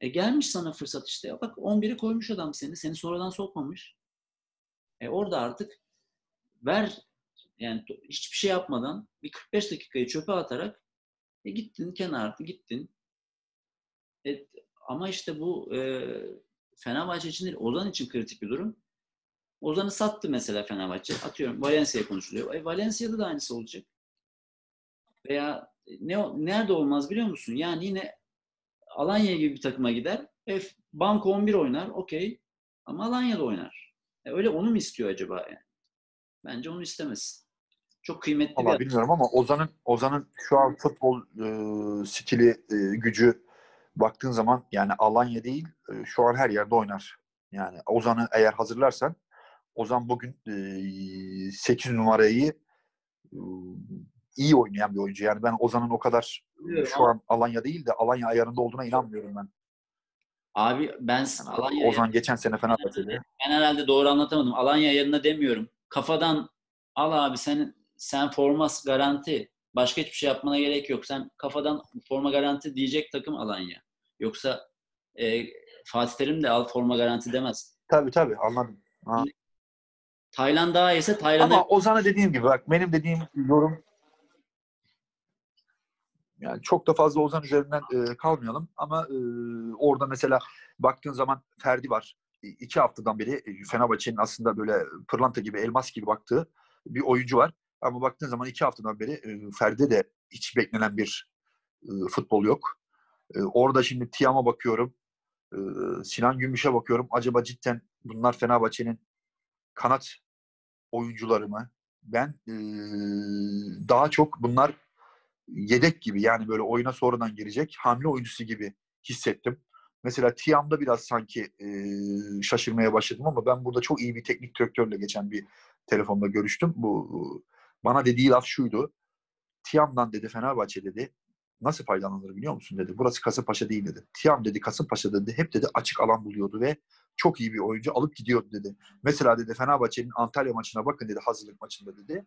E gelmiş sana fırsat işte. Bak 11'i koymuş adam seni. Seni sonradan sokmamış. E orada artık ver yani hiçbir şey yapmadan bir 45 dakikayı çöpe atarak e gittin kenarda gittin. E, ama işte bu e, Fenerbahçe için değil, Ozan için kritik bir durum. Ozan'ı sattı mesela Fenerbahçe. Atıyorum Valencia konuşuluyor. E, Valencia'da da aynısı olacak. Veya ne nerede olmaz biliyor musun? Yani yine Alanya gibi bir takıma gider. E, banko 11 oynar. Okey. Ama Alanya'da oynar. E, öyle onu mu istiyor acaba yani? Bence onu istemesin. Çok kıymetli Valla bir bilmiyorum ama Ozan'ın Ozan'ın şu an futbol e, stili, e, gücü baktığın zaman yani Alanya değil e, şu an her yerde oynar. Yani Ozan'ı eğer hazırlarsan Ozan bugün e, 8 numarayı e, iyi oynayan bir oyuncu. Yani ben Ozan'ın o kadar e, Biliyorum şu an Alanya değil de Alanya ayarında olduğuna inanmıyorum ben. Abi ben Yani Alanya Ozan geçen sene Fenerbahçe'de. ben herhalde doğru anlatamadım. Alanya yerine demiyorum. Kafadan al abi sen sen formas garanti. başka hiçbir şey yapmana gerek yok. Sen kafadan forma garanti diyecek takım Alanya. Yoksa e, Fatih Terim de al forma garanti demez. Tabii tabii anladım. Ha. Tayland daha iyiyse Tayland'a Ama Ozan'a dediğim gibi bak benim dediğim yorum yani çok da fazla Ozan üzerinden e, kalmayalım ama e, orada mesela baktığın zaman Ferdi var. İki haftadan beri e, Fenerbahçe'nin aslında böyle pırlanta gibi, elmas gibi baktığı bir oyuncu var. Ama baktığın zaman iki haftadan beri e, Ferdi de hiç beklenen bir e, futbol yok. E, orada şimdi Tiam'a bakıyorum. Sinan Gümüş'e bakıyorum. Acaba cidden bunlar Fenerbahçe'nin kanat oyuncuları mı? Ben daha çok bunlar yedek gibi yani böyle oyuna sonradan girecek hamle oyuncusu gibi hissettim. Mesela Tiam'da biraz sanki şaşırmaya başladım ama ben burada çok iyi bir teknik direktörle geçen bir telefonda görüştüm. Bu bana dediği laf şuydu. Tiam'dan dedi Fenerbahçe dedi nasıl faydalanır biliyor musun dedi. Burası Kasımpaşa değil dedi. Tiam dedi Kasımpaşa dedi hep dedi açık alan buluyordu ve çok iyi bir oyuncu alıp gidiyordu dedi. Mesela dedi Fenerbahçe'nin Antalya maçına bakın dedi hazırlık maçında dedi.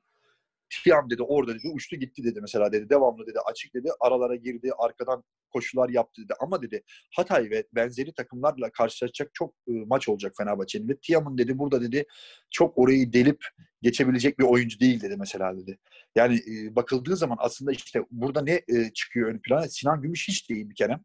Tiam dedi orada dedi uçtu gitti dedi mesela dedi. Devamlı dedi açık dedi. Aralara girdi. Arkadan koşular yaptı dedi. Ama dedi Hatay ve benzeri takımlarla karşılaşacak çok e, maç olacak Fenerbahçe'nin. Ve Tiam'ın dedi burada dedi çok orayı delip geçebilecek bir oyuncu değil dedi mesela dedi. Yani e, bakıldığı zaman aslında işte burada ne e, çıkıyor ön plana? Sinan Gümüş hiç değil bir kere.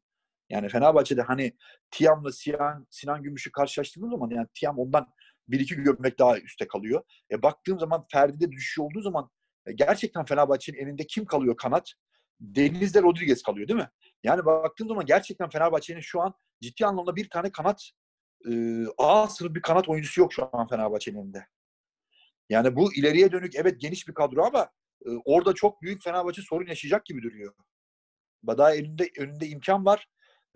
Yani Fenerbahçe'de hani Tiam'la Sinan, Sinan Gümüş'ü karşılaştırdığım zaman yani Tiam ondan bir iki gömlek daha üstte kalıyor. E, baktığım zaman Ferdi'de düşüş olduğu zaman e, gerçekten Fenerbahçe'nin elinde kim kalıyor kanat? Deniz'de Rodriguez kalıyor değil mi? Yani baktığım zaman gerçekten Fenerbahçe'nin şu an ciddi anlamda bir tane kanat e, A sınıf bir kanat oyuncusu yok şu an Fenerbahçe'nin elinde. Yani bu ileriye dönük evet geniş bir kadro ama e, orada çok büyük Fenerbahçe sorun yaşayacak gibi duruyor. Daha elinde önünde imkan var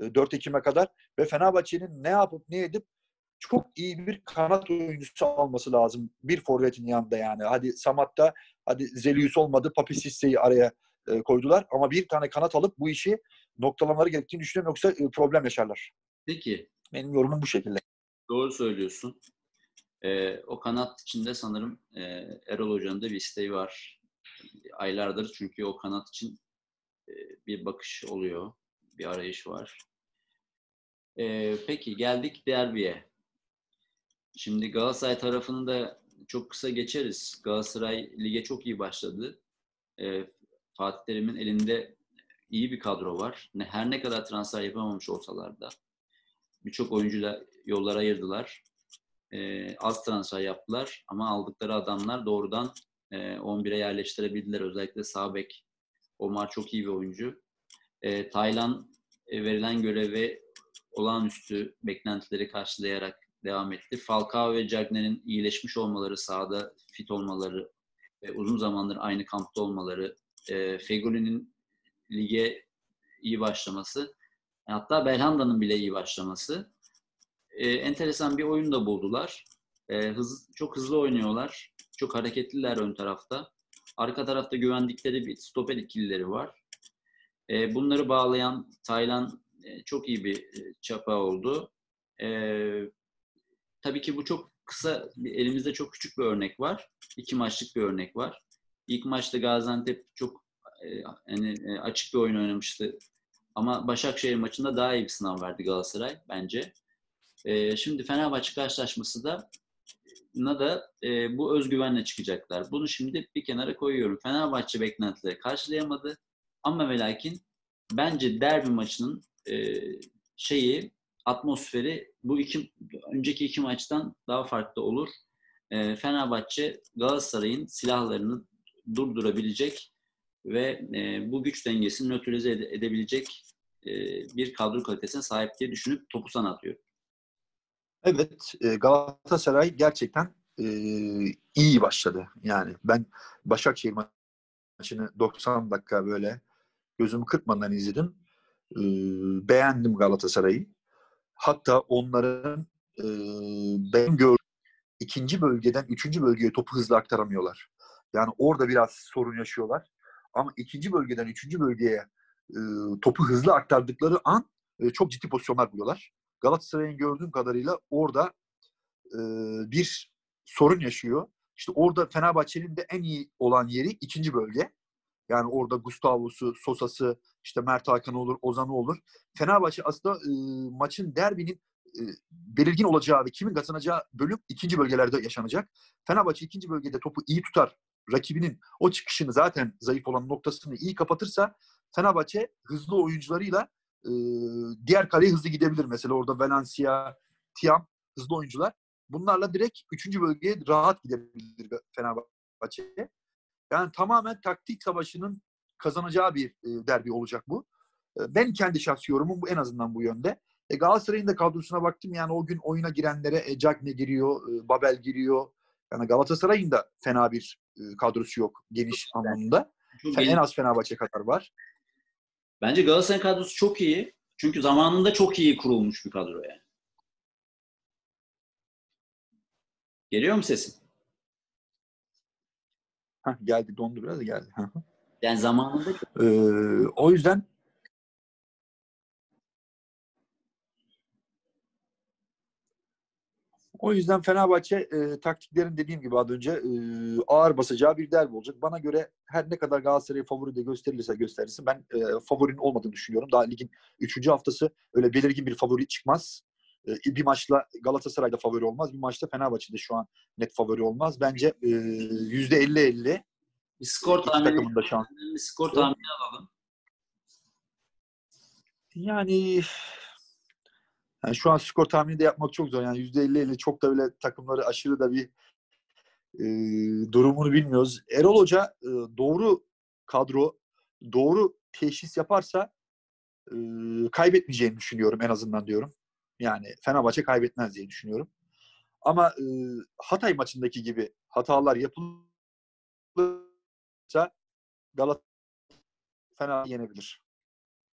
e, 4 Ekim'e kadar ve Fenerbahçe'nin ne yapıp ne edip çok iyi bir kanat oyuncusu alması lazım. Bir forvetin yanında yani. Hadi Samat'ta hadi Zelius olmadı. Papi Sisse'yi araya e, koydular. Ama bir tane kanat alıp bu işi noktalamaları gerektiğini düşünüyorum. Yoksa e, problem yaşarlar. Peki Benim yorumum bu şekilde. doğru söylüyorsun. Ee, o kanat içinde sanırım e, Erol Hoca'nın da bir isteği var. Aylardır çünkü o kanat için e, bir bakış oluyor. Bir arayış var. Ee, peki geldik derbiye. Şimdi Galatasaray tarafını da çok kısa geçeriz. Galatasaray lige çok iyi başladı. Ee, Fatih Terim'in elinde iyi bir kadro var. Her ne kadar transfer yapamamış olsalar da birçok oyuncuyla yollar ayırdılar. Ee, az transfer yaptılar ama aldıkları adamlar doğrudan e, 11'e yerleştirebildiler. Özellikle sağ bek Omar çok iyi bir oyuncu. Ee, Taylan e, verilen görevi olağanüstü beklentileri karşılayarak devam etti. Falcao ve Cagney'in iyileşmiş olmaları, sahada fit olmaları ve uzun zamandır aynı kampta olmaları, e, Fegoli'nin lige iyi başlaması, hatta Belhanda'nın bile iyi başlaması. E, enteresan bir oyun da buldular. E, hız, çok hızlı oynuyorlar. Çok hareketliler ön tarafta. Arka tarafta güvendikleri bir stoper ikilileri var. E, bunları bağlayan Taylan e, çok iyi bir e, çapa oldu. E, tabii ki bu çok kısa, elimizde çok küçük bir örnek var. İki maçlık bir örnek var. İlk maçta Gaziantep çok e, yani e, açık bir oyun oynamıştı. Ama Başakşehir maçında daha iyi bir sınav verdi Galatasaray bence. E, şimdi Fenerbahçe karşılaşması da da e, bu özgüvenle çıkacaklar. Bunu şimdi bir kenara koyuyorum. Fenerbahçe beklentileri karşılayamadı. Ama ve lakin bence derbi maçının e, şeyi atmosferi bu iki önceki iki maçtan daha farklı olur. E, Fenerbahçe Galatasaray'ın silahlarını durdurabilecek ve e, bu güç dengesini nötralize ede- edebilecek e, bir kadro kalitesine sahip diye düşünüp topu sana atıyorum. Evet, e, Galatasaray gerçekten e, iyi başladı. Yani ben Başakşehir maçını 90 dakika böyle gözümü kırpmadan izledim. E, beğendim Galatasaray'ı. Hatta onların ben gördüğüm ikinci bölgeden üçüncü bölgeye topu hızlı aktaramıyorlar. Yani orada biraz sorun yaşıyorlar. Ama ikinci bölgeden üçüncü bölgeye topu hızlı aktardıkları an çok ciddi pozisyonlar buluyorlar. Galatasaray'ın gördüğüm kadarıyla orada e, bir sorun yaşıyor. İşte orada Fenerbahçe'nin de en iyi olan yeri ikinci bölge. Yani orada Gustavo'su, Sosa'sı, işte Mert Hakan olur, Ozan'ı olur. Fenerbahçe aslında e, maçın derbinin e, belirgin olacağı ve kimin kazanacağı bölüm ikinci bölgelerde yaşanacak. Fenerbahçe ikinci bölgede topu iyi tutar. Rakibinin o çıkışını zaten zayıf olan noktasını iyi kapatırsa Fenerbahçe hızlı oyuncularıyla e, diğer kaleye hızlı gidebilir. Mesela orada Valencia, Tiam hızlı oyuncular. Bunlarla direkt üçüncü bölgeye rahat gidebilir Fenerbahçe. Yani tamamen taktik savaşının kazanacağı bir e, derbi olacak bu. E, ben kendi şahsi yorumum bu en azından bu yönde. E, Galatasaray'ın da kadrosuna baktım. Yani o gün oyuna girenlere e, Cagne giriyor, e, Babel giriyor. Yani Galatasaray'ın da fena bir e, kadrosu yok geniş anlamında. Çok Sen iyi. en az Fenerbahçe kadar var. Bence Galatasaray kadrosu çok iyi. Çünkü zamanında çok iyi kurulmuş bir kadro yani. Geliyor mu sesim? Heh, geldi dondu biraz geldi. Yani zamanında Ee, o yüzden o yüzden Fenerbahçe e, taktiklerin dediğim gibi az önce e, ağır basacağı bir derbi olacak. Bana göre her ne kadar Galatasaray favori de gösterilirse gösterilsin ben e, favorinin olmadığını düşünüyorum. Daha ligin 3. haftası öyle belirgin bir favori çıkmaz. E, bir maçla Galatasaray'da favori olmaz. Bir maçta Fenerbahçe'de şu an net favori olmaz. Bence e, %50-50 bir skor tahmini, bir skor tahmini alalım. Yani, yani şu an skor tahmini de yapmak çok zor. Yani %50-50 çok da öyle takımları aşırı da bir e, durumunu bilmiyoruz. Erol Hoca e, doğru kadro, doğru teşhis yaparsa e, kaybetmeyeceğini düşünüyorum en azından diyorum. Yani Fenerbahçe kaybetmez diye düşünüyorum. Ama e, Hatay maçındaki gibi hatalar yapılırsa Galatasaray Fenerbahçe yenebilir.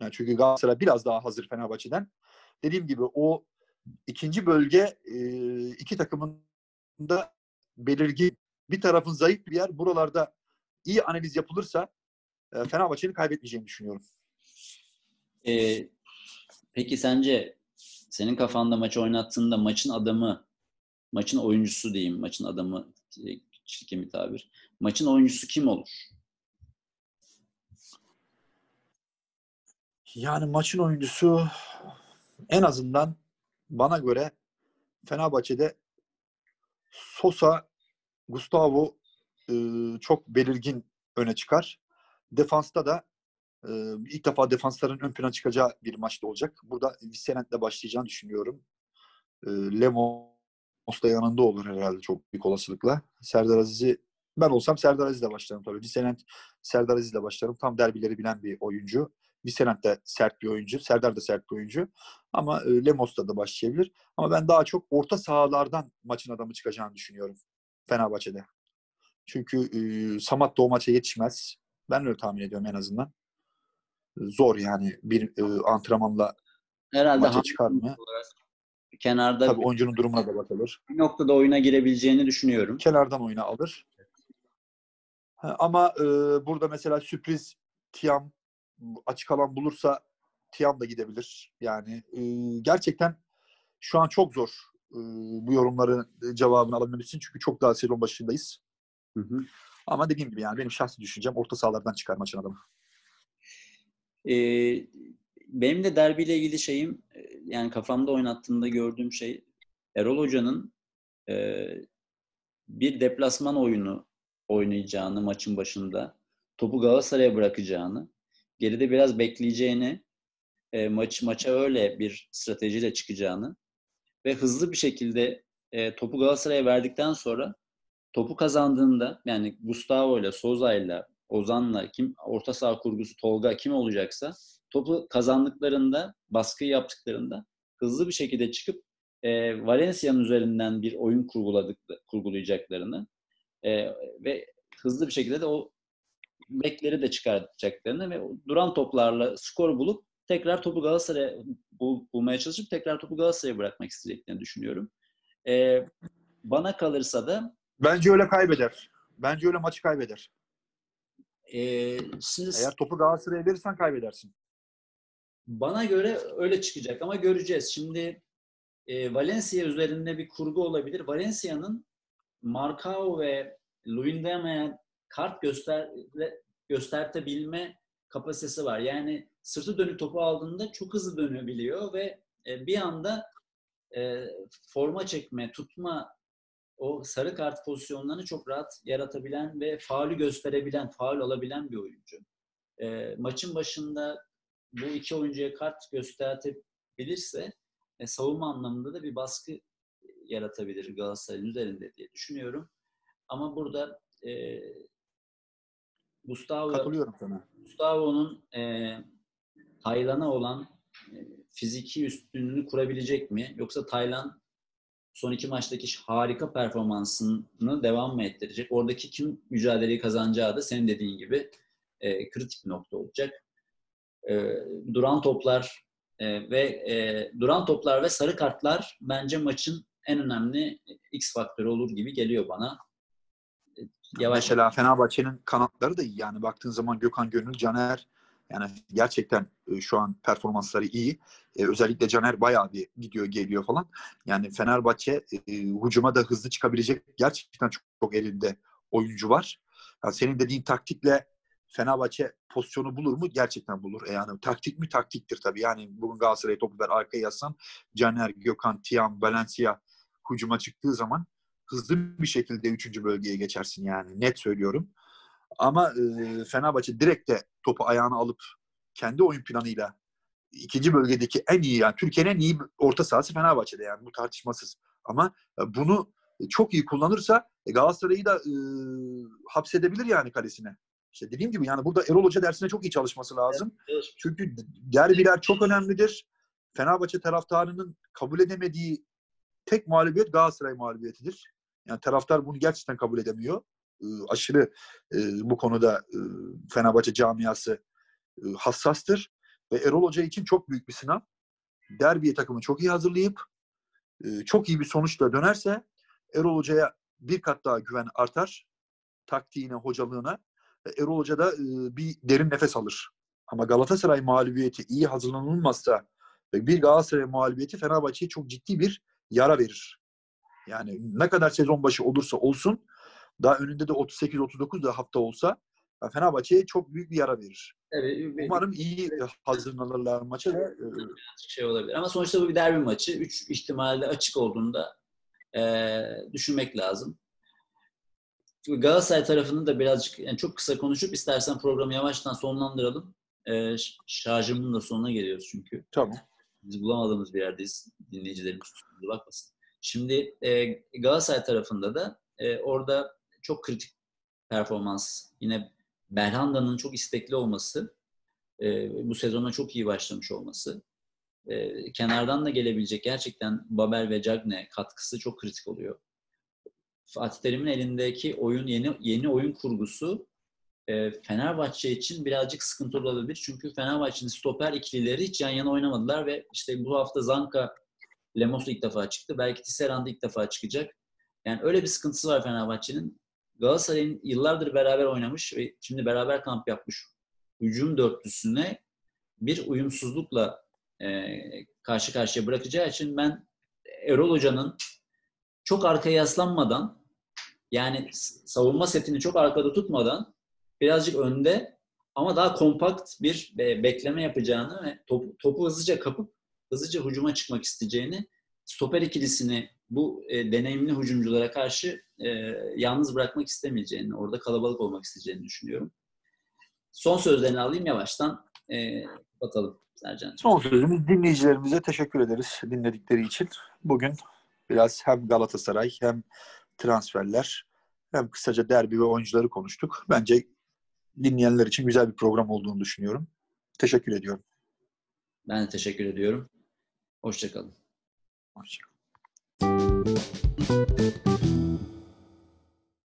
Yani çünkü Galatasaray biraz daha hazır Fenerbahçe'den. Dediğim gibi o ikinci bölge e, iki takımın da belirgin bir tarafın zayıf bir yer. Buralarda iyi analiz yapılırsa e, Fenerbahçe'nin kaybetmeyeceğini düşünüyorum. Ee, peki sence senin kafanda maçı oynattığında maçın adamı, maçın oyuncusu diyeyim, maçın adamı e, çirkin bir tabir. Maçın oyuncusu kim olur? Yani maçın oyuncusu en azından bana göre Fenerbahçe'de Sosa, Gustavo e, çok belirgin öne çıkar. Defansta da e, ilk defa defansların ön plana çıkacağı bir maçta olacak. Burada Vicenent'le başlayacağını düşünüyorum. E, Lemos da yanında olur herhalde çok büyük olasılıkla. Serdar Aziz'i ben olsam Serdar Aziz'le başlarım tabii. Vicenent Serdar Aziz'le başlarım. Tam derbileri bilen bir oyuncu. Vicenent de sert bir oyuncu. Serdar da sert bir oyuncu. Ama e, Lemos'ta da başlayabilir. Ama ben daha çok orta sahalardan maçın adamı çıkacağını düşünüyorum Fenerbahçe'de. Çünkü e, Samat da o maça yetişmez. Ben öyle tahmin ediyorum en azından. Zor yani bir e, antrenmanla Herhalde maça hangi çıkar mı? olarak kenarda Tabii oyuncunun durumuna da bakılır. bir noktada oyuna girebileceğini düşünüyorum. Kenardan oyuna alır. Ha, Ama e, burada mesela sürpriz Tiam açık alan bulursa Tiam da gidebilir. Yani e, gerçekten şu an çok zor e, bu yorumların cevabını alabilmemiz için. Çünkü çok daha sezon başındayız. Hı hı. Ama dediğim gibi yani benim şahsi düşüncem orta sahalardan çıkar maçın adamı. Ee, benim de derbiyle ilgili şeyim e, yani kafamda oynattığımda gördüğüm şey Erol Hoca'nın e, bir deplasman oyunu oynayacağını maçın başında topu Galatasaray'a bırakacağını geride biraz bekleyeceğini e, maç maça öyle bir stratejiyle çıkacağını ve hızlı bir şekilde e, topu Galatasaray'a verdikten sonra topu kazandığında yani Gustavo ile Souza ile Ozan'la kim orta saha kurgusu Tolga kim olacaksa topu kazandıklarında baskıyı yaptıklarında hızlı bir şekilde çıkıp e, Valencia'nın üzerinden bir oyun kurguladık kurgulayacaklarını e, ve hızlı bir şekilde de o bekleri de çıkartacaklarını ve duran toplarla skor bulup tekrar topu Galatasaray'a bul- bulmaya çalışıp tekrar topu Galatasaray'a bırakmak istediklerini düşünüyorum. E, bana kalırsa da Bence öyle kaybeder. Bence öyle maçı kaybeder. e, şimdi Eğer topu Galatasaray'a verirsen kaybedersin. Bana göre öyle çıkacak ama göreceğiz. Şimdi e, Valencia üzerinde bir kurgu olabilir. Valencia'nın Marcao ve Luyendama'ya kart göster göstertebilme kapasitesi var. Yani sırtı dönük topu aldığında çok hızlı dönebiliyor ve e, bir anda e, forma çekme, tutma o sarı kart pozisyonlarını çok rahat yaratabilen ve faulü gösterebilen, faul alabilen bir oyuncu. E, maçın başında bu iki oyuncuya kart göstertebilirse e, savunma anlamında da bir baskı yaratabilir Galatasaray'ın üzerinde diye düşünüyorum. Ama burada Gustavo Katılıyorum sana. Gustavo'nun e, Taylan'a olan e, fiziki üstünlüğünü kurabilecek mi? Yoksa Taylan son iki maçtaki harika performansını devam mı ettirecek? Oradaki kim mücadeleyi kazanacağı da senin dediğin gibi e, kritik bir nokta olacak. E, duran toplar e, ve e, duran toplar ve sarı kartlar bence maçın en önemli X faktörü olur gibi geliyor bana. Yavaş Mesela Fenerbahçe'nin kanatları da iyi. Yani baktığın zaman Gökhan Gönül, Caner yani gerçekten e, şu an performansları iyi. E, özellikle Caner bayağı bir gidiyor geliyor falan. Yani Fenerbahçe e, hücuma da hızlı çıkabilecek gerçekten çok, çok elinde oyuncu var. Yani senin dediğin taktikle Fenerbahçe pozisyonu bulur mu? Gerçekten bulur. E yani taktik mi? Taktiktir tabii. Yani bugün Galatasaray'a topu ver arkaya yazsan Caner, Gökhan, Tiam, Valencia hücuma çıktığı zaman hızlı bir şekilde üçüncü bölgeye geçersin yani. Net söylüyorum. Ama e, Fenerbahçe direkt de topu ayağına alıp kendi oyun planıyla ikinci bölgedeki en iyi yani Türkiye'nin en iyi orta sahası Fenerbahçe'de yani bu tartışmasız. Ama e, bunu çok iyi kullanırsa e, Galatasaray'ı da e, hapsedebilir yani kalesine. İşte dediğim gibi yani burada Erol Hoca dersine çok iyi çalışması lazım. Evet. Çünkü derbiler çok önemlidir. Fenerbahçe taraftarının kabul edemediği tek mağlubiyet Galatasaray mağlubiyetidir. Yani taraftar bunu gerçekten kabul edemiyor. E, aşırı e, bu konuda e, Fenerbahçe camiası e, hassastır. Ve Erol Hoca için çok büyük bir sınav. Derbiye takımı çok iyi hazırlayıp e, çok iyi bir sonuçla dönerse Erol Hoca'ya bir kat daha güven artar. Taktiğine, hocalığına. Erol Hoca da e, bir derin nefes alır. Ama Galatasaray mağlubiyeti iyi hazırlanılmazsa ve bir Galatasaray mağlubiyeti Fenerbahçe'ye çok ciddi bir yara verir. Yani ne kadar sezon başı olursa olsun daha önünde de 38-39 da hafta olsa Fenerbahçe'ye çok büyük bir yara verir. Bir- Umarım iyi hazırlanırlar maça. ve, e, birazcık şey olabilir. Ama sonuçta bu bir derbi maçı. Üç ihtimalde açık olduğunda eee, düşünmek lazım. Galatasaray tarafını da birazcık yani çok kısa konuşup istersen programı yavaştan sonlandıralım. Ş- şarjımın da sonuna geliyoruz çünkü. Tamam. Biz bulamadığımız bir yerdeyiz. Dinleyicilerimiz kusurumuza bakmasın. Şimdi e, Galatasaray tarafında da e, orada çok kritik performans. Yine Belhanda'nın çok istekli olması, e, bu sezona çok iyi başlamış olması, e, kenardan da gelebilecek gerçekten Babel ve Cagne katkısı çok kritik oluyor. Fatih Terim'in elindeki oyun yeni yeni oyun kurgusu e, Fenerbahçe için birazcık sıkıntılı olabilir. Çünkü Fenerbahçe'nin stoper ikilileri hiç yan yana oynamadılar ve işte bu hafta Zanka Lemos ilk defa çıktı. Belki Tisserand ilk defa çıkacak. Yani öyle bir sıkıntısı var Fenerbahçe'nin. Galatasaray'ın yıllardır beraber oynamış ve şimdi beraber kamp yapmış hücum dörtlüsüne bir uyumsuzlukla e, karşı karşıya bırakacağı için ben Erol Hoca'nın çok arkaya yaslanmadan yani savunma setini çok arkada tutmadan birazcık önde ama daha kompakt bir bekleme yapacağını ve topu, topu hızlıca kapıp hızlıca hücuma çıkmak isteyeceğini stoper ikilisini bu e, deneyimli hücumculara karşı e, yalnız bırakmak istemeyeceğini, orada kalabalık olmak isteyeceğini düşünüyorum. Son sözlerini alayım yavaştan e, kapatalım Sercan'cığım. Son sözümüz dinleyicilerimize teşekkür ederiz dinledikleri için. Bugün biraz hem Galatasaray hem transferler hem kısaca derbi ve oyuncuları konuştuk. Bence dinleyenler için güzel bir program olduğunu düşünüyorum. Teşekkür ediyorum. Ben de teşekkür ediyorum. Hoşçakalın. Hoşçakalın.